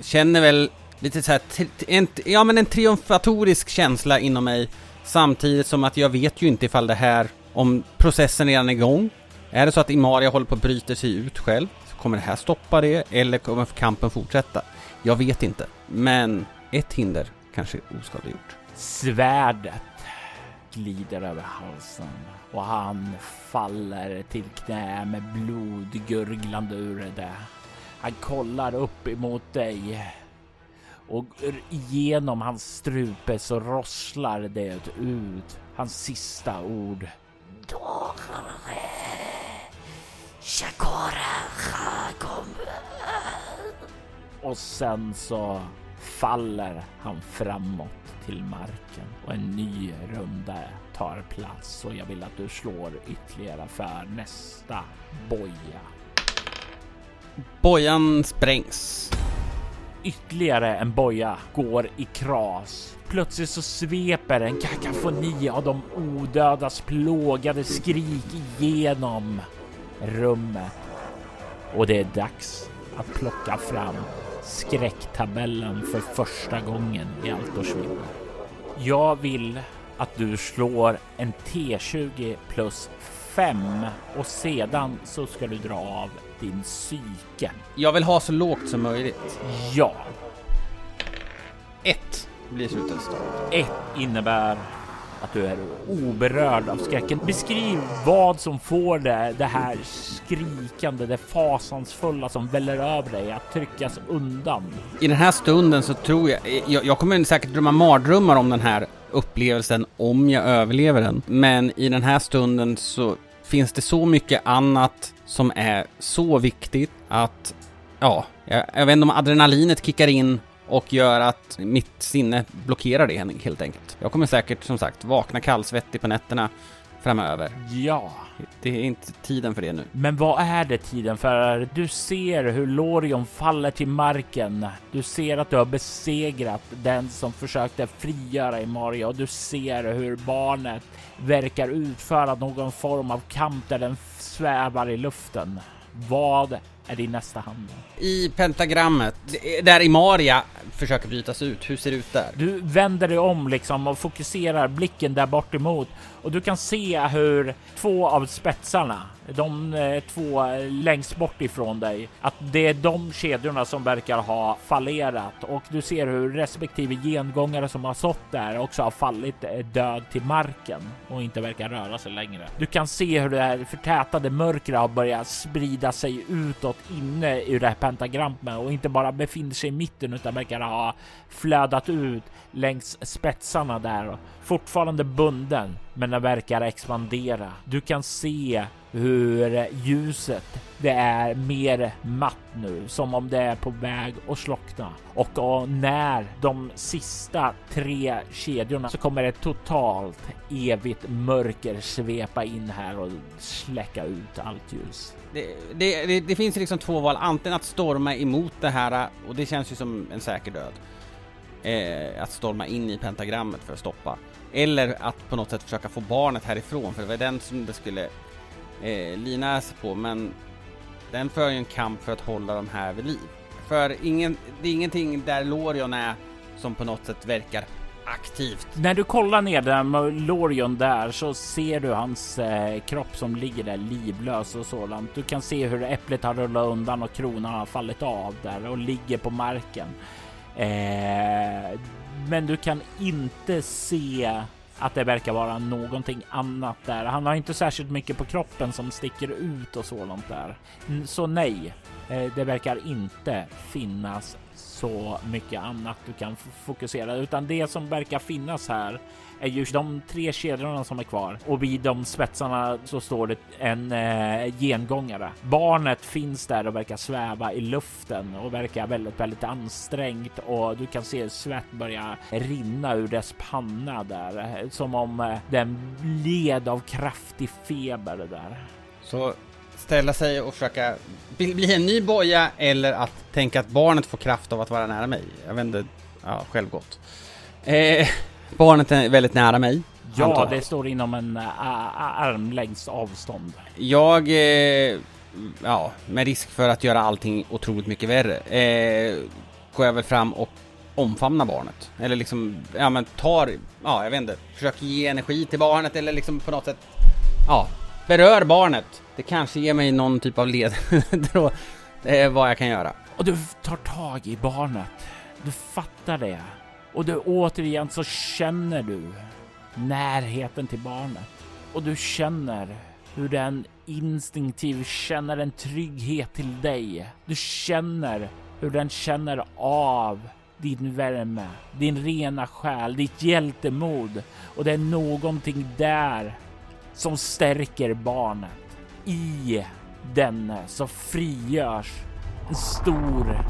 Känner väl lite så här, en, ja men en triumfatorisk känsla inom mig samtidigt som att jag vet ju inte ifall det här, om processen redan är igång. Är det så att Imaria håller på att bryta sig ut själv, så kommer det här stoppa det eller kommer kampen fortsätta? Jag vet inte, men ett hinder kanske är oskadliggjort. Svärdet glider över halsen och han faller till knä med blod gurglande ur det. Han kollar upp emot dig och genom hans strupe så rosslar det ut hans sista ord. Och sen så faller han framåt till marken och en ny runda tar plats och jag vill att du slår ytterligare för nästa boja. Bojan sprängs. Ytterligare en boja går i kras. Plötsligt så sveper en kakafoni av de odödas plågade skrik igenom rummet. Och det är dags att plocka fram skräcktabellen för första gången i Altersvind. Jag vill att du slår en T20 plus 5 och sedan så ska du dra av din psyke. Jag vill ha så lågt som möjligt. Ja, Ett blir slutresultatet. ett innebär att du är oberörd av skräcken. Beskriv vad som får det, det här skrikande, det fasansfulla som väller över dig att tryckas undan. I den här stunden så tror jag, jag, jag kommer säkert drömma mardrömmar om den här upplevelsen om jag överlever den. Men i den här stunden så finns det så mycket annat som är så viktigt att, ja, jag, jag vet inte om adrenalinet kickar in och gör att mitt sinne blockerar det helt enkelt. Jag kommer säkert som sagt vakna kallsvettig på nätterna framöver. Ja, Det är inte tiden för det nu. men vad är det tiden för? Du ser hur Lorion faller till marken. Du ser att du har besegrat den som försökte frigöra Imaria och du ser hur barnet verkar utföra någon form av kamp där den svävar i luften. Vad är din nästa handling? I pentagrammet, där Imaria försöker brytas ut, hur ser det ut där? Du vänder dig om liksom och fokuserar blicken där bort emot och du kan se hur två av spetsarna, de eh, två längst bort ifrån dig, att det är de kedjorna som verkar ha fallerat och du ser hur respektive gengångare som har stått där också har fallit eh, död till marken och inte verkar röra sig längre. Du kan se hur det här förtätade mörkret har börjat sprida sig utåt inne i det här pentagrammet och inte bara befinner sig i mitten utan verkar ha flödat ut längs spetsarna där. Fortfarande bunden, men den verkar expandera. Du kan se hur ljuset det är mer matt nu, som om det är på väg att slockna. Och, och när de sista tre kedjorna så kommer ett totalt evigt mörker svepa in här och släcka ut allt ljus. Det, det, det, det finns liksom två val, antingen att storma emot det här och det känns ju som en säker död. Eh, att storma in i pentagrammet för att stoppa. Eller att på något sätt försöka få barnet härifrån, för det var den som det skulle eh, lina sig på, men den för ju en kamp för att hålla de här vid liv. För ingen, det är ingenting där Lorion är som på något sätt verkar aktivt. När du kollar ner där med Lorion där så ser du hans eh, kropp som ligger där livlös och sådant. Du kan se hur äpplet har rullat undan och kronan har fallit av där och ligger på marken. Eh, men du kan inte se att det verkar vara någonting annat där. Han har inte särskilt mycket på kroppen som sticker ut och sådant där. Så nej, eh, det verkar inte finnas så mycket annat du kan fokusera, utan det som verkar finnas här är ju de tre kedjorna som är kvar och vid de svetsarna så står det en eh, gengångare. Barnet finns där och verkar sväva i luften och verkar väldigt, väldigt ansträngt och du kan se svett börja rinna ur dess panna där som om eh, den led av kraftig feber där. Så ställa sig och försöka bli, bli en ny boja eller att tänka att barnet får kraft av att vara nära mig. Jag vet inte, ja, självgott. Eh, barnet är väldigt nära mig. Ja, det står inom en uh, armlängds avstånd. Jag, eh, ja, med risk för att göra allting otroligt mycket värre, eh, går jag väl fram och omfamnar barnet. Eller liksom, ja men tar, ja jag vet inte, försöker ge energi till barnet eller liksom på något sätt, ja, berör barnet. Det kanske ger mig någon typ av ledtråd eh, vad jag kan göra. Och du tar tag i barnet. Du fattar det. Och du återigen så känner du närheten till barnet. Och du känner hur den instinktivt känner en trygghet till dig. Du känner hur den känner av din värme, din rena själ, ditt hjältemod och det är någonting där som stärker barnet. I denne så frigörs en stor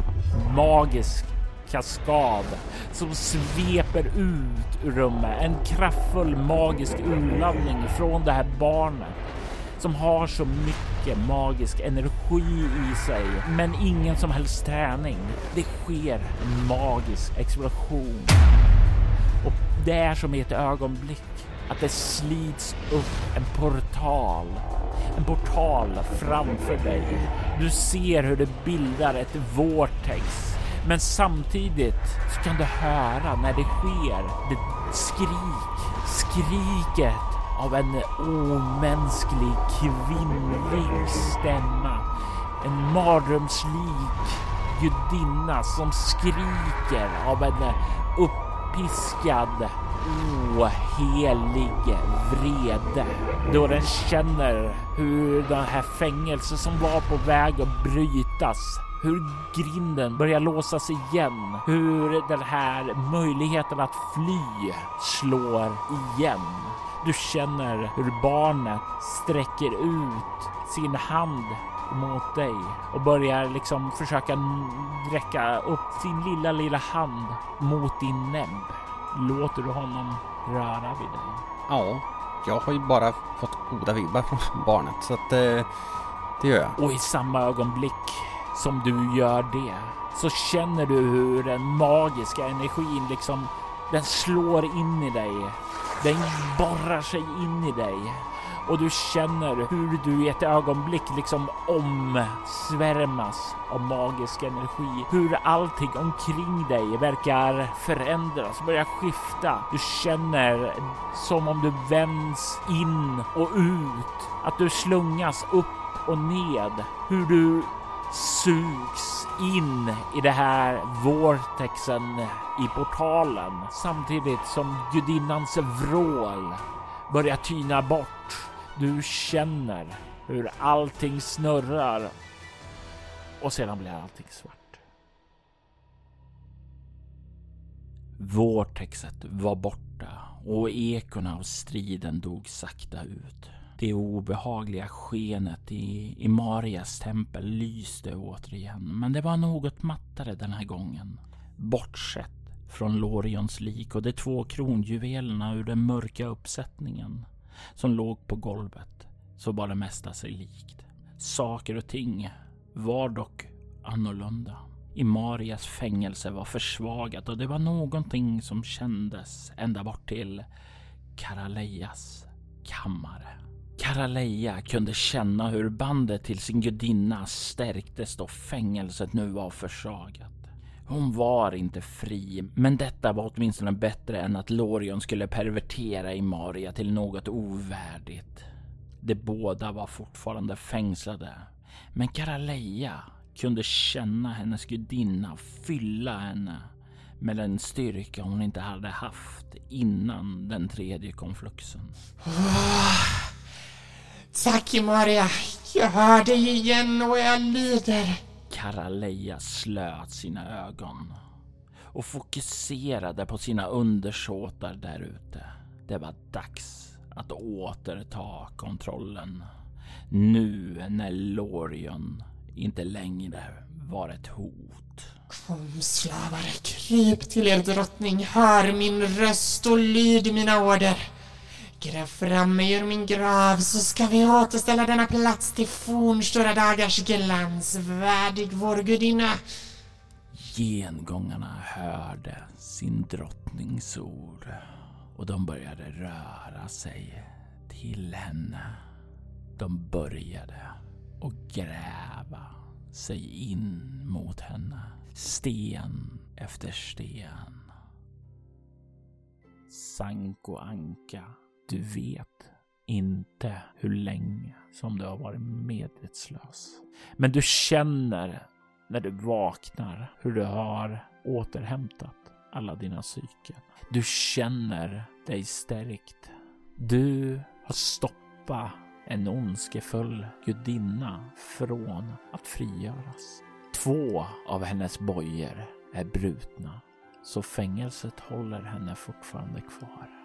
magisk kaskad som sveper ut ur rummet. En kraftfull magisk urladdning från det här barnet som har så mycket magisk energi i sig, men ingen som helst träning. Det sker en magisk explosion och det är som i ett ögonblick att det slits upp en portal. En portal framför dig. Du ser hur det bildar ett vortex. Men samtidigt så kan du höra när det sker det skrik, skriket av en omänsklig kvinnlig stämma. En mardrömslik gudinna som skriker av en uppiskad ohelig vrede då den känner hur det här fängelset som var på väg att brytas hur grinden börjar låsas igen, hur den här möjligheten att fly slår igen. Du känner hur barnet sträcker ut sin hand mot dig och börjar liksom försöka räcka upp sin lilla, lilla hand mot din näbb. Låter du honom röra vid dig? Ja, jag har ju bara fått goda vibbar från barnet så att eh, det gör jag. Och i samma ögonblick som du gör det så känner du hur den magiska energin liksom den slår in i dig. Den borrar sig in i dig och du känner hur du i ett ögonblick liksom omsvärmas av magisk energi. Hur allting omkring dig verkar förändras, börjar skifta. Du känner som om du vänds in och ut, att du slungas upp och ned. Hur du sugs in i det här vortexen i portalen samtidigt som gudinnans vrål börjar tyna bort. Du känner hur allting snurrar och sedan blir allting svart. Vortexet var borta och ekorna av striden dog sakta ut. Det obehagliga skenet i Imarias tempel lyste återigen, men det var något mattare den här gången. Bortsett från Lorions lik och de två kronjuvelerna ur den mörka uppsättningen som låg på golvet så var det mesta sig likt. Saker och ting var dock annorlunda. Imarias fängelse var försvagat och det var någonting som kändes ända bort till Karaleyas kammare. Karaleja kunde känna hur bandet till sin gudinna stärktes då fängelset nu var försvagat. Hon var inte fri, men detta var åtminstone bättre än att Lorion skulle pervertera Imaria till något ovärdigt. De båda var fortfarande fängslade, men Karaleja kunde känna hennes gudinna fylla henne med den styrka hon inte hade haft innan den tredje konfluxen. Tack Maria, jag hör dig igen och jag lider. Karaleja slöt sina ögon och fokuserade på sina undersåtar där ute. Det var dags att återta kontrollen. Nu när Lorion inte längre var ett hot. Kom slavare, kryp till er drottning, hör min röst och lyd mina order. Gräv fram mig ur min grav så ska vi återställa denna plats till fornstora dagars glans, värdig vår gudinna. Gengångarna hörde sin drottnings ord och de började röra sig till henne. De började och gräva sig in mot henne. Sten efter sten. Sanko Anka, du vet inte hur länge som du har varit medvetslös. Men du känner när du vaknar hur du har återhämtat alla dina psyken. Du känner dig stärkt. Du har stoppat en ondskefull gudinna från att frigöras. Två av hennes bojor är brutna, så fängelset håller henne fortfarande kvar.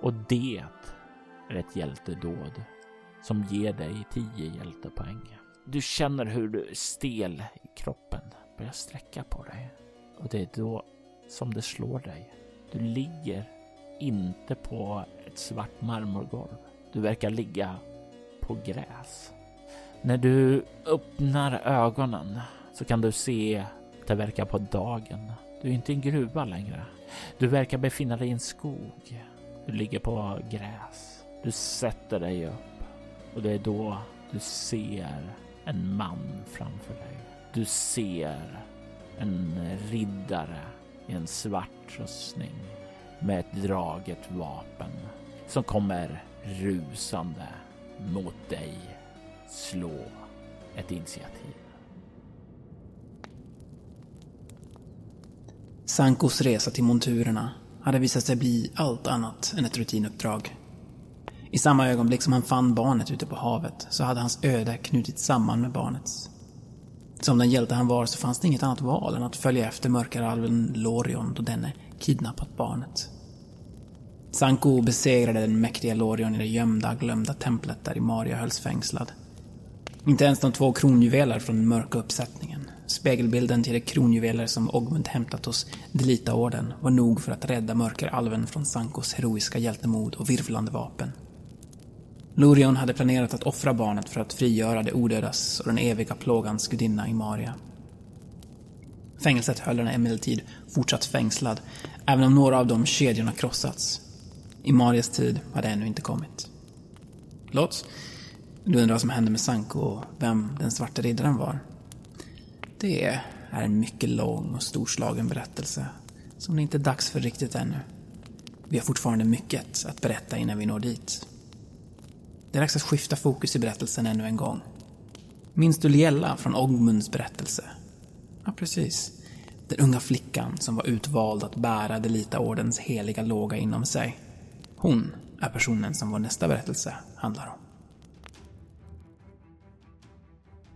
Och det är ett hjältedåd som ger dig 10 hjältepoäng. Du känner hur du är stel i kroppen börjar sträcka på dig och det är då som det slår dig. Du ligger inte på ett svart marmorgolv. Du verkar ligga på gräs. När du öppnar ögonen så kan du se att det verkar på dagen. Du är inte i en gruva längre. Du verkar befinna dig i en skog. Du ligger på gräs. Du sätter dig upp och det är då du ser en man framför dig. Du ser en riddare i en svart rustning med ett draget vapen som kommer rusande mot dig. Slå ett initiativ. Sankos resa till monturerna hade visat sig bli allt annat än ett rutinuppdrag. I samma ögonblick som han fann barnet ute på havet så hade hans öde knutits samman med barnets. Som den hjälte han var så fanns det inget annat val än att följa efter mörkaralven Lorion då denne kidnappat barnet. Sanko besegrade den mäktiga Lorion i det gömda, glömda templet där Imaria hölls fängslad. Inte ens de två kronjuveler från den mörka uppsättningen, spegelbilden till de kronjuveler som Ogmund hämtat hos Delita-orden, var nog för att rädda mörkeralven från Sankos heroiska hjältemod och virvlande vapen. Lorion hade planerat att offra barnet för att frigöra de odödas och den eviga plågans gudinna Imaria. Fängelset höll henne emellertid fortsatt fängslad, även om några av de kedjorna krossats. Imarias tid hade ännu inte kommit. Lots, du undrar vad som hände med Sanko och vem den svarte riddaren var? Det är en mycket lång och storslagen berättelse som det inte är dags för riktigt ännu. Vi har fortfarande mycket att berätta innan vi når dit. Det är dags att skifta fokus i berättelsen ännu en gång. Minns du Liella från Ogmunds berättelse? Ja, precis. Den unga flickan som var utvald att bära Delita-ordens heliga låga inom sig. Hon är personen som vår nästa berättelse handlar om.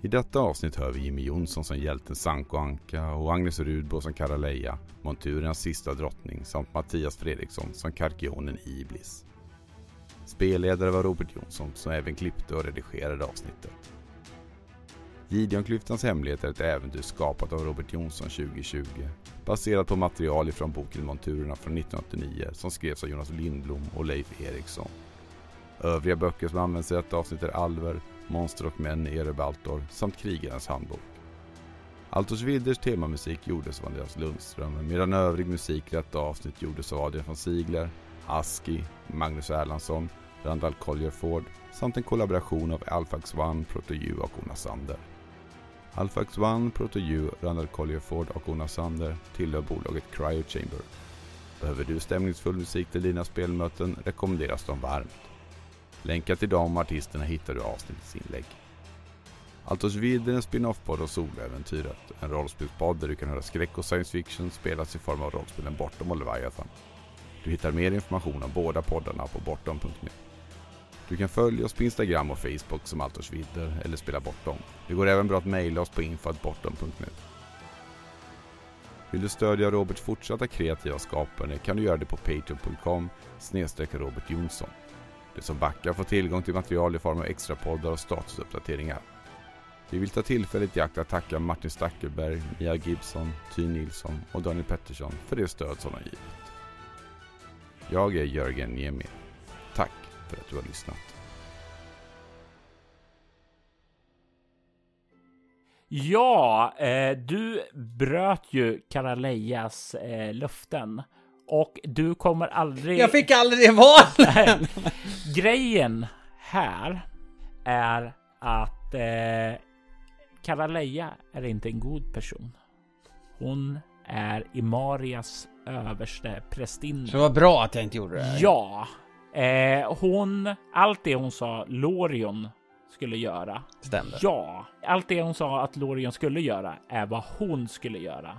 I detta avsnitt hör vi Jimmy Jonsson som hjälten Sanko Anka och Agnes Rudbo som Karaleja, monturens sista drottning samt Mattias Fredriksson som Karkionen Iblis. Spelledare var Robert Jonsson som även klippte och redigerade avsnittet. Gideonklyftans hemlighet är ett äventyr skapat av Robert Jonsson 2020 baserat på material ifrån boken Monturerna från 1989 som skrevs av Jonas Lindblom och Leif Eriksson. Övriga böcker som används i detta avsnitt är Alver, Monster och män i Erebaltor samt Krigarens handbok. Altos Wilders temamusik gjordes av Andreas Lundström medan övrig musik i detta avsnitt gjordes av Adrian von Ziegler, Aski, Magnus Erlandsson, Randall Collier Ford samt en kollaboration av Alphax One, Proto-U och Ona Sander. Alphax One, Proto-U, Randall Collier Ford och Ona Sander tillhör bolaget Cryo Chamber. Behöver du stämningsfull musik till dina spelmöten rekommenderas de varmt. Länkar till de artisterna hittar du i avsnittets inlägg. Altos Vid är en spin-off-podd av Soläventyret. En rollspelspodd där du kan höra skräck och science fiction spelas i form av rollspelen Bortom och Leviathan. Du hittar mer information om båda poddarna på bortom.nu. Du kan följa oss på Instagram och Facebook som Altors Vidder eller Spela Bortom. Det går även bra att mejla oss på info.bortom.nu. Vill du stödja Roberts fortsatta kreativa skapande kan du göra det på patreon.com Robert Jonsson. De som backar får tillgång till material i form av extra poddar och statusuppdateringar. Vi vill ta tillfället i akt att tacka Martin Stackelberg, Mia Gibson, Ty Nilsson och Daniel Pettersson för det stöd som de givit. Jag är Jörgen Niemi. Tack för att du har lyssnat. Ja, eh, du bröt ju Karalejas eh, löften och du kommer aldrig... Jag fick aldrig det valen! Grejen här är att eh, Karaleja är inte en god person. Hon är Imarias överste prästinna. Så det var bra att jag inte gjorde det. Ja, eh, hon, allt det hon sa Lorion skulle göra. Stämde. Ja, allt det hon sa att Lorion skulle göra är vad hon skulle göra.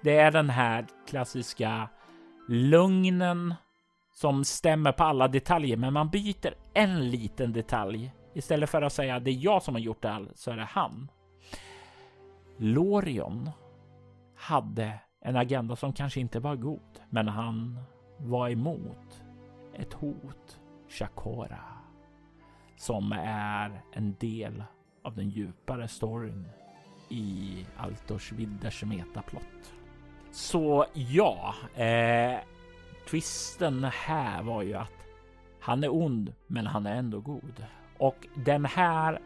Det är den här klassiska lugnen som stämmer på alla detaljer, men man byter en liten detalj. Istället för att säga det är jag som har gjort det här, så är det han. Lorion hade en agenda som kanske inte var god, men han var emot ett hot, Shakora, som är en del av den djupare storyn i Altors Vidders metaplott. Så ja, eh, twisten här var ju att han är ond, men han är ändå god. Och den här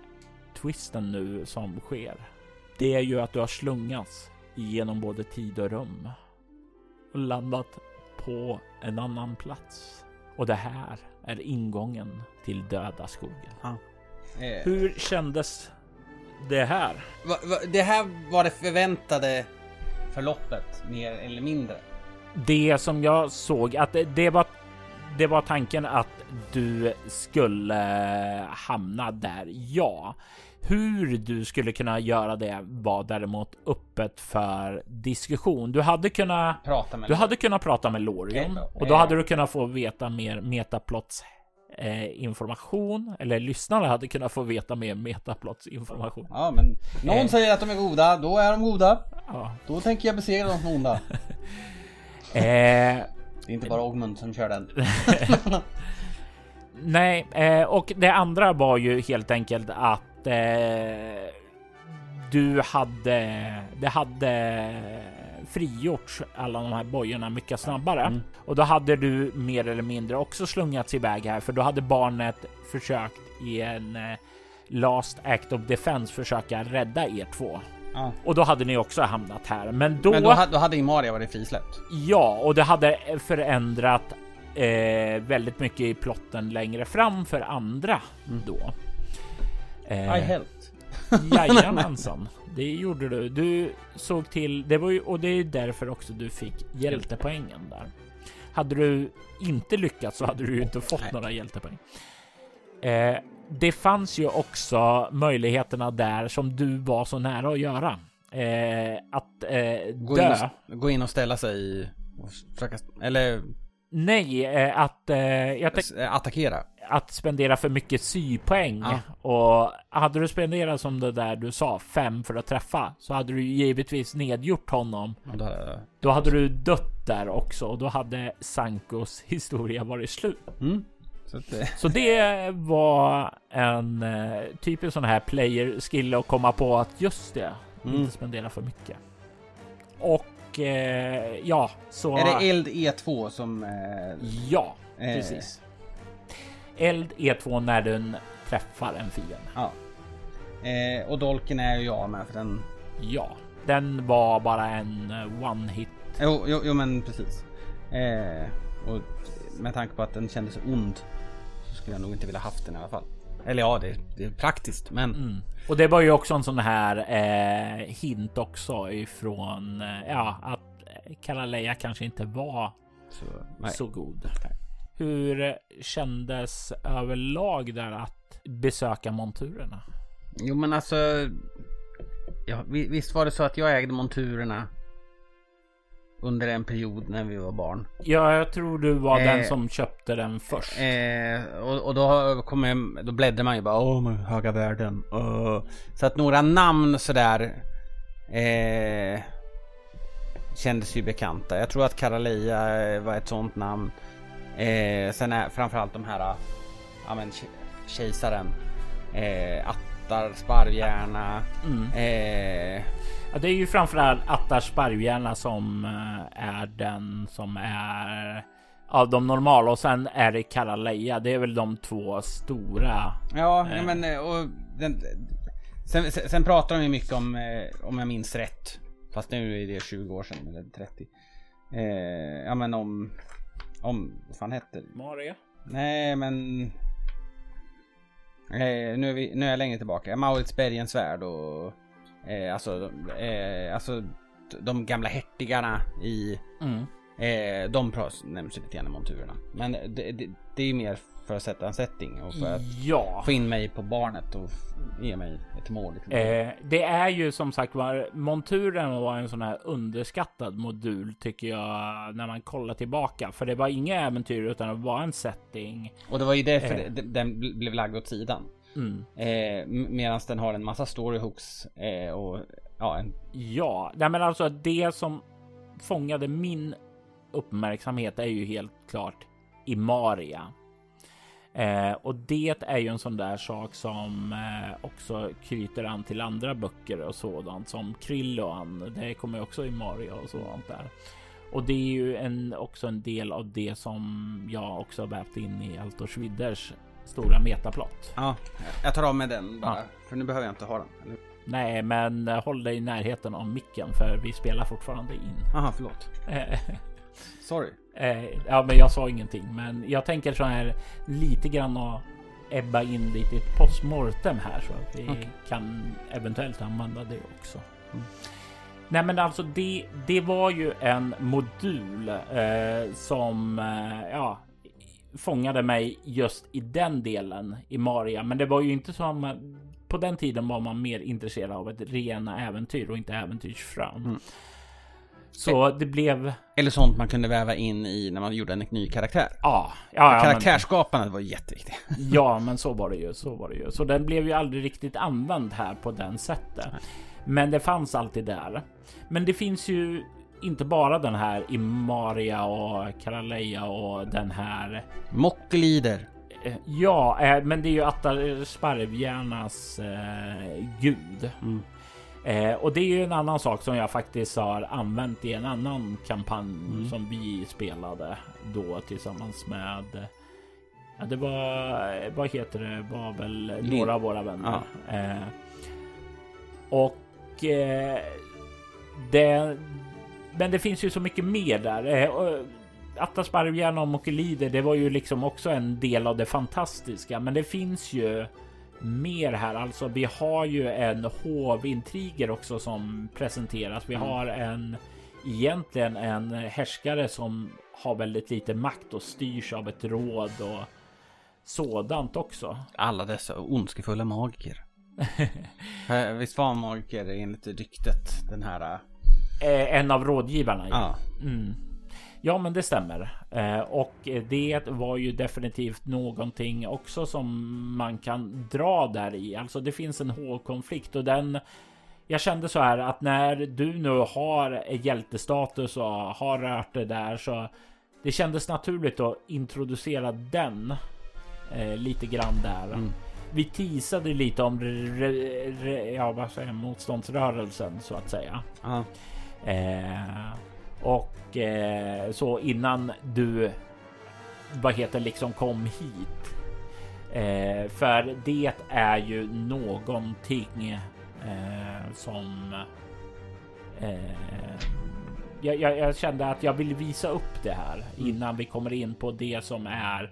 twisten nu som sker, det är ju att du har slungats genom både tid och rum och landat på en annan plats. Och det här är ingången till döda skogen. Ja. Eh, Hur kändes det här? va, va, det här var det förväntade förloppet, mer eller mindre. Det som jag såg att det, var det var tanken att du skulle hamna där. Ja, hur du skulle kunna göra det var däremot öppet för diskussion. Du hade kunnat Prata med Du hade kunnat prata med Lorion och då hade du kunnat få veta mer metaplots eh, information eller lyssnarna hade kunnat få veta mer metaplots information. Ja, men någon Eh. säger att de är goda, då är de goda. Ja. Då tänker jag besegra de som är onda. Eh, Det är inte bara Ogmund som kör den. nej, eh, och det andra var ju helt enkelt att du hade, det hade frigjorts alla de här bojorna mycket snabbare Mm. och då hade du mer eller mindre också slungats iväg här för då hade barnet försökt i en eh, last act of defense försöka rädda er två Ja. och då hade ni också hamnat här. Men då, Men då, då hade Imaria varit frisläppt. ja, och det hade förändrat eh, väldigt mycket i plotten längre fram för andra då. Eh, I helped. Jajamensan, det gjorde du. Du såg till, det var ju, och det är därför också du fick hjältepoängen där. Hade du inte lyckats så hade du ju inte fått Nej. några hjältepoäng. Eh, det fanns ju också möjligheterna där som du var så nära att göra. Eh, att eh, Gå in, dö. och, gå in och ställa sig och försöka, eller Nej, eh, att, eh, jag tänk, Attackera. Att spendera för mycket sypoäng. Ja. Och hade du spenderat som det där du sa, fem för att träffa, så hade du givetvis nedgjort honom. Och då, Då hade du dött där också och då hade Sankos historia varit slut. mm. Så eh, Så det var en eh, typisk sån här player skill att komma på att just det, Mm. inte spendera för mycket. Och eh, ja, så... Är det eld E2 som... Eh, Ja, precis. Eld E2 när den träffar en fiende. Ja. Eh, och dolken är ju jag med för den... Ja, den var bara en eh, one hit. Jo, jo, jo men precis. Eh, och med tanke på att den kändes ond så skulle jag nog inte vilja haft den i alla fall. Eller ja, det, det är praktiskt men... Mm. Och det var ju också en sån här eh, hint också ifrån eh, ja, att Kalaleja kanske inte var Så, nej. så god. Hur kändes överlag där att besöka monturerna? Jo men alltså... Ja, vi- visst var det så att jag ägde monturerna under en period när vi var barn. Ja, jag tror du var Eh, den som köpte den först. Eh, och, och då kommer jag, då bläddrar man ju bara åh men höga värden. Uh. Så att några namn sådär eh, kändes ju bekanta. Jag tror att Karaleia eh, var ett sånt namn. Eh, sen är framförallt de här, ja men ke- kejsaren. Eh, Attar, Sparvhjärna. Mm. Eh, Ja, det är ju framförallt Attar Sparvhjärna som eh, är den som är av de normala och sen är det Karaleja. Det är väl de två stora. Ja, Eh. men eh, och den, sen, sen, sen pratar de ju mycket om, eh, om jag minns rätt. Fast nu är det 20 år sedan, eller 30. Eh, ja men om, om, vad fan hette? Maria. Nej men... Eh, nu, är vi, nu är jag längre tillbaka. Maurits Bergensvärd och... Eh, alltså, eh, alltså de gamla hertigarna i... Mm. Eh, de nämns ju lite grann i monturerna. Men det, det, det är ju mer för att sätta en setting och för att Ja. få in mig på barnet och ge mig ett mål. Liksom. Eh, det är ju som sagt var monturen var en sån här underskattad modul tycker jag när man kollar tillbaka. För det var inga äventyr utan det var en setting. Och det var ju därför eh. den bl- blev lagd åt sidan. Mm. Eh, Medan den har en massa storyhooks eh, och ja, en, Ja, nej men alltså det som fångade min uppmärksamhet är ju helt klart Imaria. Eh, och det är ju en sån där sak som eh, också knyter an till andra böcker och sådant som Krilloan. Det kommer också Imaria och sådant där. Och det är ju en, också en del av det som jag också har vävt in i Altor Schwidders stora metaplott. ja, jag tar av med den bara. Ja. För nu behöver jag inte ha den. Eller- Nej, men eh, håll dig i närheten av micken för vi spelar fortfarande in. Aha, förlåt. Eh, Sorry. Eh, ja, men jag sa ingenting, men jag tänker så här lite grann och ebba in lite i ett postmortem här så att vi Okej. kan eventuellt använda det också. Mm. Nej, men alltså det, det var ju en modul eh, som eh, ja, fångade mig just i den delen i Maria. Men det var ju inte som på den tiden var man mer intresserad av ett rena äventyr och inte äventyrsfram. Mm. Så det blev Eller sånt man kunde väva in i när man gjorde en ny karaktär. Ja, ja, ja Karaktärsskapandet var jätteviktigt. ja, men så var det ju. Så var det ju. Så den blev ju aldrig riktigt använd här på den sättet. Men det fanns alltid där. Men det finns ju inte bara den här Imaria och Karaleja och den här. Mocklider. eh, Ja, eh, men det är ju Attar Sparvhjärnas eh, gud. Mm. Eh, och det är ju en annan sak som jag faktiskt har använt i en annan kampanj Mm. som vi spelade då tillsammans med. Ja, det var vad heter det? Var väl några av våra vänner. Eh, och eh, det. Men det finns ju så mycket mer där. Eh, och Attas Sparvhjärna och Mokelider, det var ju liksom också en del av det fantastiska. Men det finns ju mer här. Alltså, vi har ju en hovintriger också som presenteras. Vi Mm. har en egentligen en härskare som har väldigt lite makt och styrs av ett råd och sådant också. Alla dessa ondskefulla magiker. Eh, Visst var magiker enligt ryktet den här... Eh, en av rådgivarna. Ja. Mm. Ja, men det stämmer. Eh, och det var ju definitivt någonting också som man kan dra där i. Alltså det finns en hårkonflikt och den jag kände så här att när du nu har hjältestatus och har rört det där så det kändes naturligt att introducera den eh, lite grann där. Mm. Vi teasade lite om re, re, ja, vad säger, motståndsrörelsen så att säga. Ja. Eh, och eh, så innan du vad heter liksom kom hit. Eh, för det är ju någonting eh, som eh, jag, jag, jag, kände att jag vill visa upp det här Mm. innan vi kommer in på det som är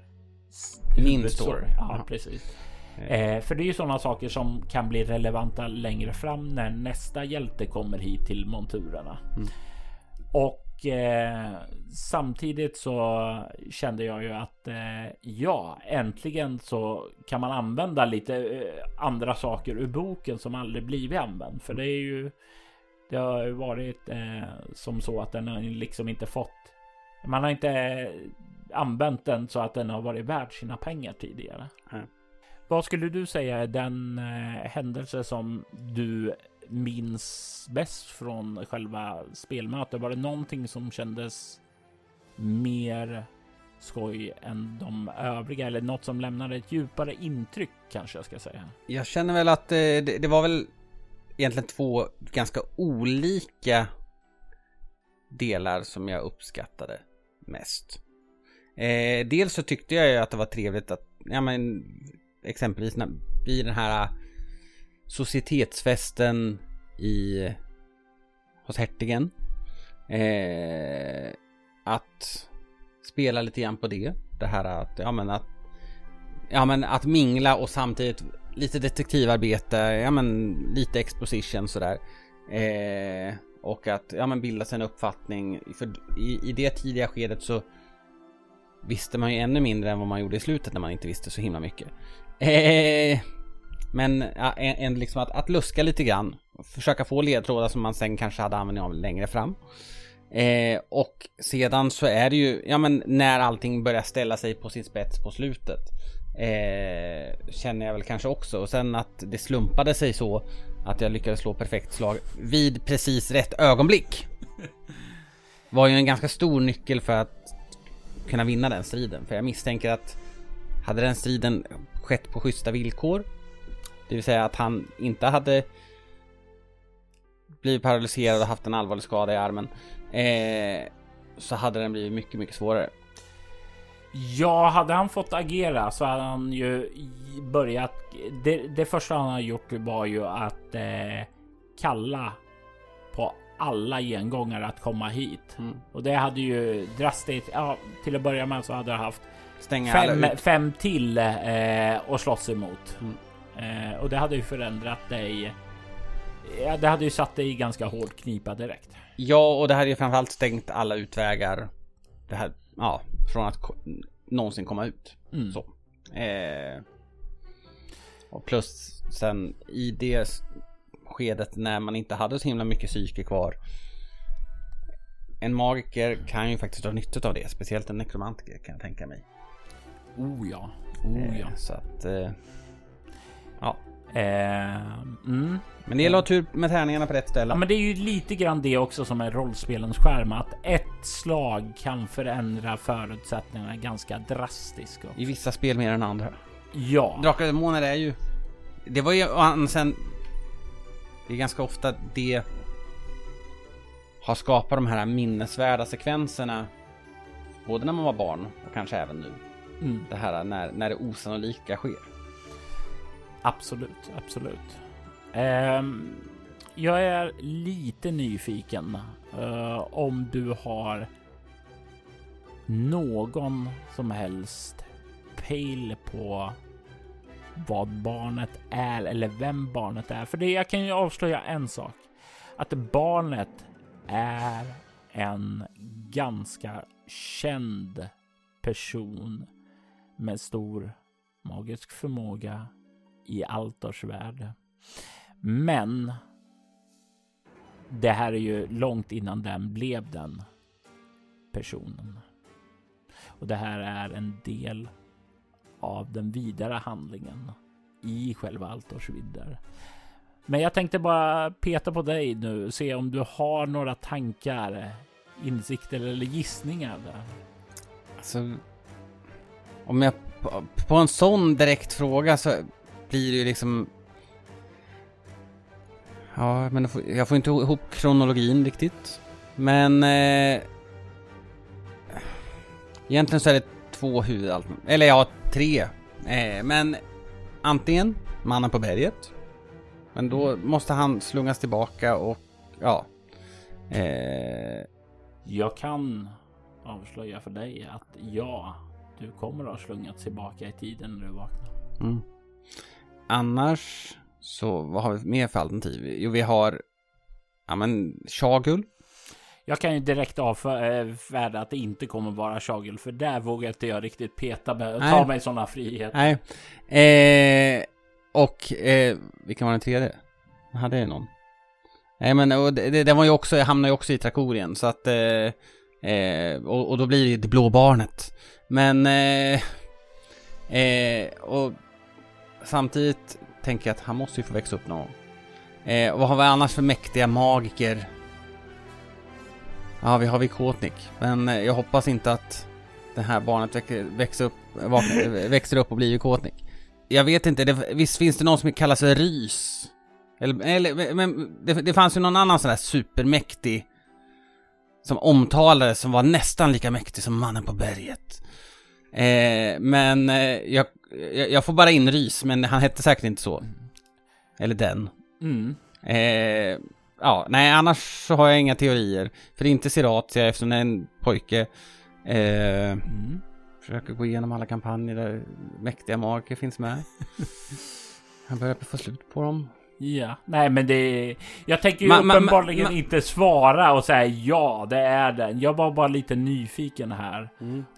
Min story. Ja, Ja. precis. Eh, för det är ju sådana saker som kan bli relevanta längre fram när nästa hjälte kommer hit till monturerna. Mm. Och eh, samtidigt så kände jag ju att eh, ja, äntligen så kan man använda lite eh, andra saker ur boken som aldrig blivit använd. För det är ju det har ju varit eh, som så att den har liksom inte fått. Man har inte eh, använt den så att den har varit värd sina pengar tidigare. Nej. Vad skulle du säga är den eh, händelse som du minns bäst från själva spelmötet? Var det någonting som kändes mer skoj än de övriga eller något som lämnade ett djupare intryck kanske jag ska säga? Jag känner väl att eh, det, det var väl egentligen två ganska olika delar som jag uppskattade mest. Eh, dels så tyckte jag ju att det var trevligt att, ja men exempelvis när, i den här societetsfesten i hos hertigen. Eh, att spela lite grann på det. Det här att, ja men att, ja men att mingla och samtidigt lite detektivarbete, ja men lite exposition sådär. Eh, och att, ja men bilda sig en uppfattning. För i, i det tidiga skedet så visste man ju ännu mindre än vad man gjorde i slutet när man inte visste så himla mycket. Eh, men ja, en, en liksom att, att luska lite grann. Försöka få ledtrådar som man sen kanske hade användning av längre fram. Eh, och sedan så är det ju, ja men när allting börjar ställa sig på sin spets på slutet. Eh, känner jag väl kanske också. Och sen att det slumpade sig så att jag lyckades slå perfekt slag vid precis rätt ögonblick. Var ju en ganska stor nyckel för att kunna vinna den striden. För jag misstänker att hade den striden skett på schyssta villkor. Det vill säga att han inte hade blivit paralyserad och haft en allvarlig skada i armen. Eh, så hade den blivit mycket, mycket svårare. Ja, hade han fått agera så hade han ju börjat. Det, det första han har gjort var ju att eh, kalla på alla gengångare att komma hit. Mm. Och det hade ju drastiskt, ja, till att börja med så hade jag haft Stänga fem, fem till eh, att slåss emot. Mm. Eh, och det hade ju förändrat dig. Ja, det hade ju satt dig i ganska hård knipa direkt. Ja, och det hade ju framförallt stängt alla utvägar. Det här, ja, från att någonsin komma ut. Mm. Så. Eh, och plus sen i det skedet när man inte hade så himla mycket psyke kvar. En magiker kan ju faktiskt ha nytta av det, speciellt en nekromantiker kan jag tänka mig. Oh ja, oh ja. Eh, Så att. Eh, mm. Men det gäller att ha tur med tärningarna på rätt ställe. Ja, men det är ju lite grann det också som är rollspelens skärm, att ett slag kan förändra förutsättningarna ganska drastiskt. I vissa spel mer än andra. Ja, Drakar och Demoner är ju... Det var ju sen... Det är ganska ofta det har skapat de här minnesvärda sekvenserna. Både när man var barn och kanske även nu. mm, Det här när, när det osannolika sker absolut, absolut. Um, jag är lite nyfiken uh, om du har någon som helst pejl på vad barnet är eller vem barnet är. För det jag kan ju avslöja en sak. Att barnet är en ganska känd person med stor magisk förmåga i Altors värld. Men det här är ju långt innan den blev den personen. Och det här är en del av den vidare handlingen i själva Altors vidder. Men jag tänkte bara peta på dig nu, se om du har några tankar, insikter eller gissningar. Där. Alltså, om jag på, på en sån direkt fråga så blir det ju liksom... Ja, men jag får, inte ihop kronologin riktigt. Men... Eh, egentligen så är det två huvudalternativ. Eller ja, tre. Eh, men antingen Mannen på berget. Men då måste han slungas tillbaka och ja. Eh, Jag kan avslöja för dig att ja, du kommer att ha slungats tillbaka i tiden när du vaknar. Mm. Annars så vad har vi mer för alternativ? Jo, vi har ja men Shagul. Jag kan ju direkt avfärda att det inte kommer vara Shagul, för där vågar inte jag riktigt peta med och ta mig sådana friheter. Nej. Eh, och eh, vilken var den tredje? Hade jag någon? Nej men och det, det, var ju också, hamnar ju också i Trakorien så att eh, eh, och, och då blir det ju det blå barnet. Men eh, eh, och samtidigt tänker jag att han måste ju få växa upp någon gång. Eh, vad har vi annars för mäktiga magiker? Ja, vi har Vikotnik. Men eh, jag hoppas inte att det här barnet växer, upp, eh, eh, växer upp och blir Vikotnik. Jag vet inte, det, visst finns det någon som kallas för Rys? Eller, eller men det, det fanns ju någon annan sån där supermäktig som omtalades som var nästan lika mäktig som mannen på berget. Eh, men eh, jag, jag, jag får bara in Rys, men han hette säkert inte så. Eller den. Mm. Eh, ja, nej annars så har jag inga teorier. För det är inte Siratia eftersom det är en pojke. Eh, Mm. försöker gå igenom alla kampanjer där mäktiga magiker finns med. Han börjar få slut på dem. Ja, nej men det... Jag tänker ju Ma- ma- uppenbarligen ma- inte svara och säga ja, det är den. Jag var bara lite nyfiken här.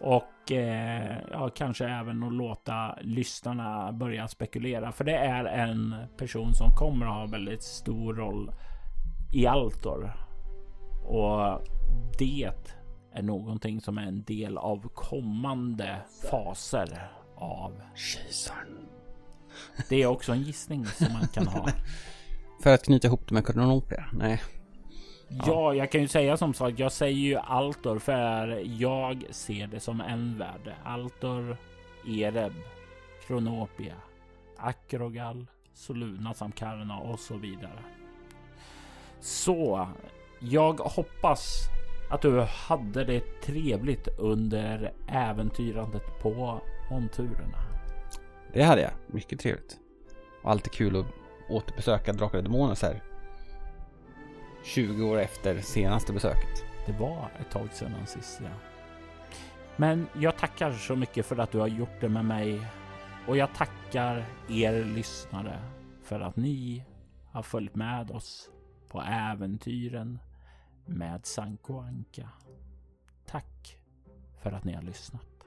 Och eh, ja, kanske även att låta lyssnarna börja spekulera. För det är en person som kommer att ha väldigt stor roll i Altor. Och det är någonting som är en del av kommande faser av Kejsaren. Det är också en gissning som man kan ha. För att knyta ihop det med Kronoper? Nej. Ja, jag kan ju säga som sagt, jag säger ju Altor för jag ser det som en värld. Altor, Ereb, Kronopia, Akrogal, Soluna samt Karna och så vidare. Så jag hoppas att du hade det trevligt under äventyrandet på monturerna. Det hade jag. Mycket trevligt. Och alltid kul att återbesöka Drakar och Demoner så här 20 år efter senaste besöket. Det var ett tag sedan sist ja. Men jag tackar så mycket för att du har gjort det med mig. Och jag tackar er lyssnare för att ni har följt med oss på äventyren med Sanko Anka. Tack för att ni har lyssnat.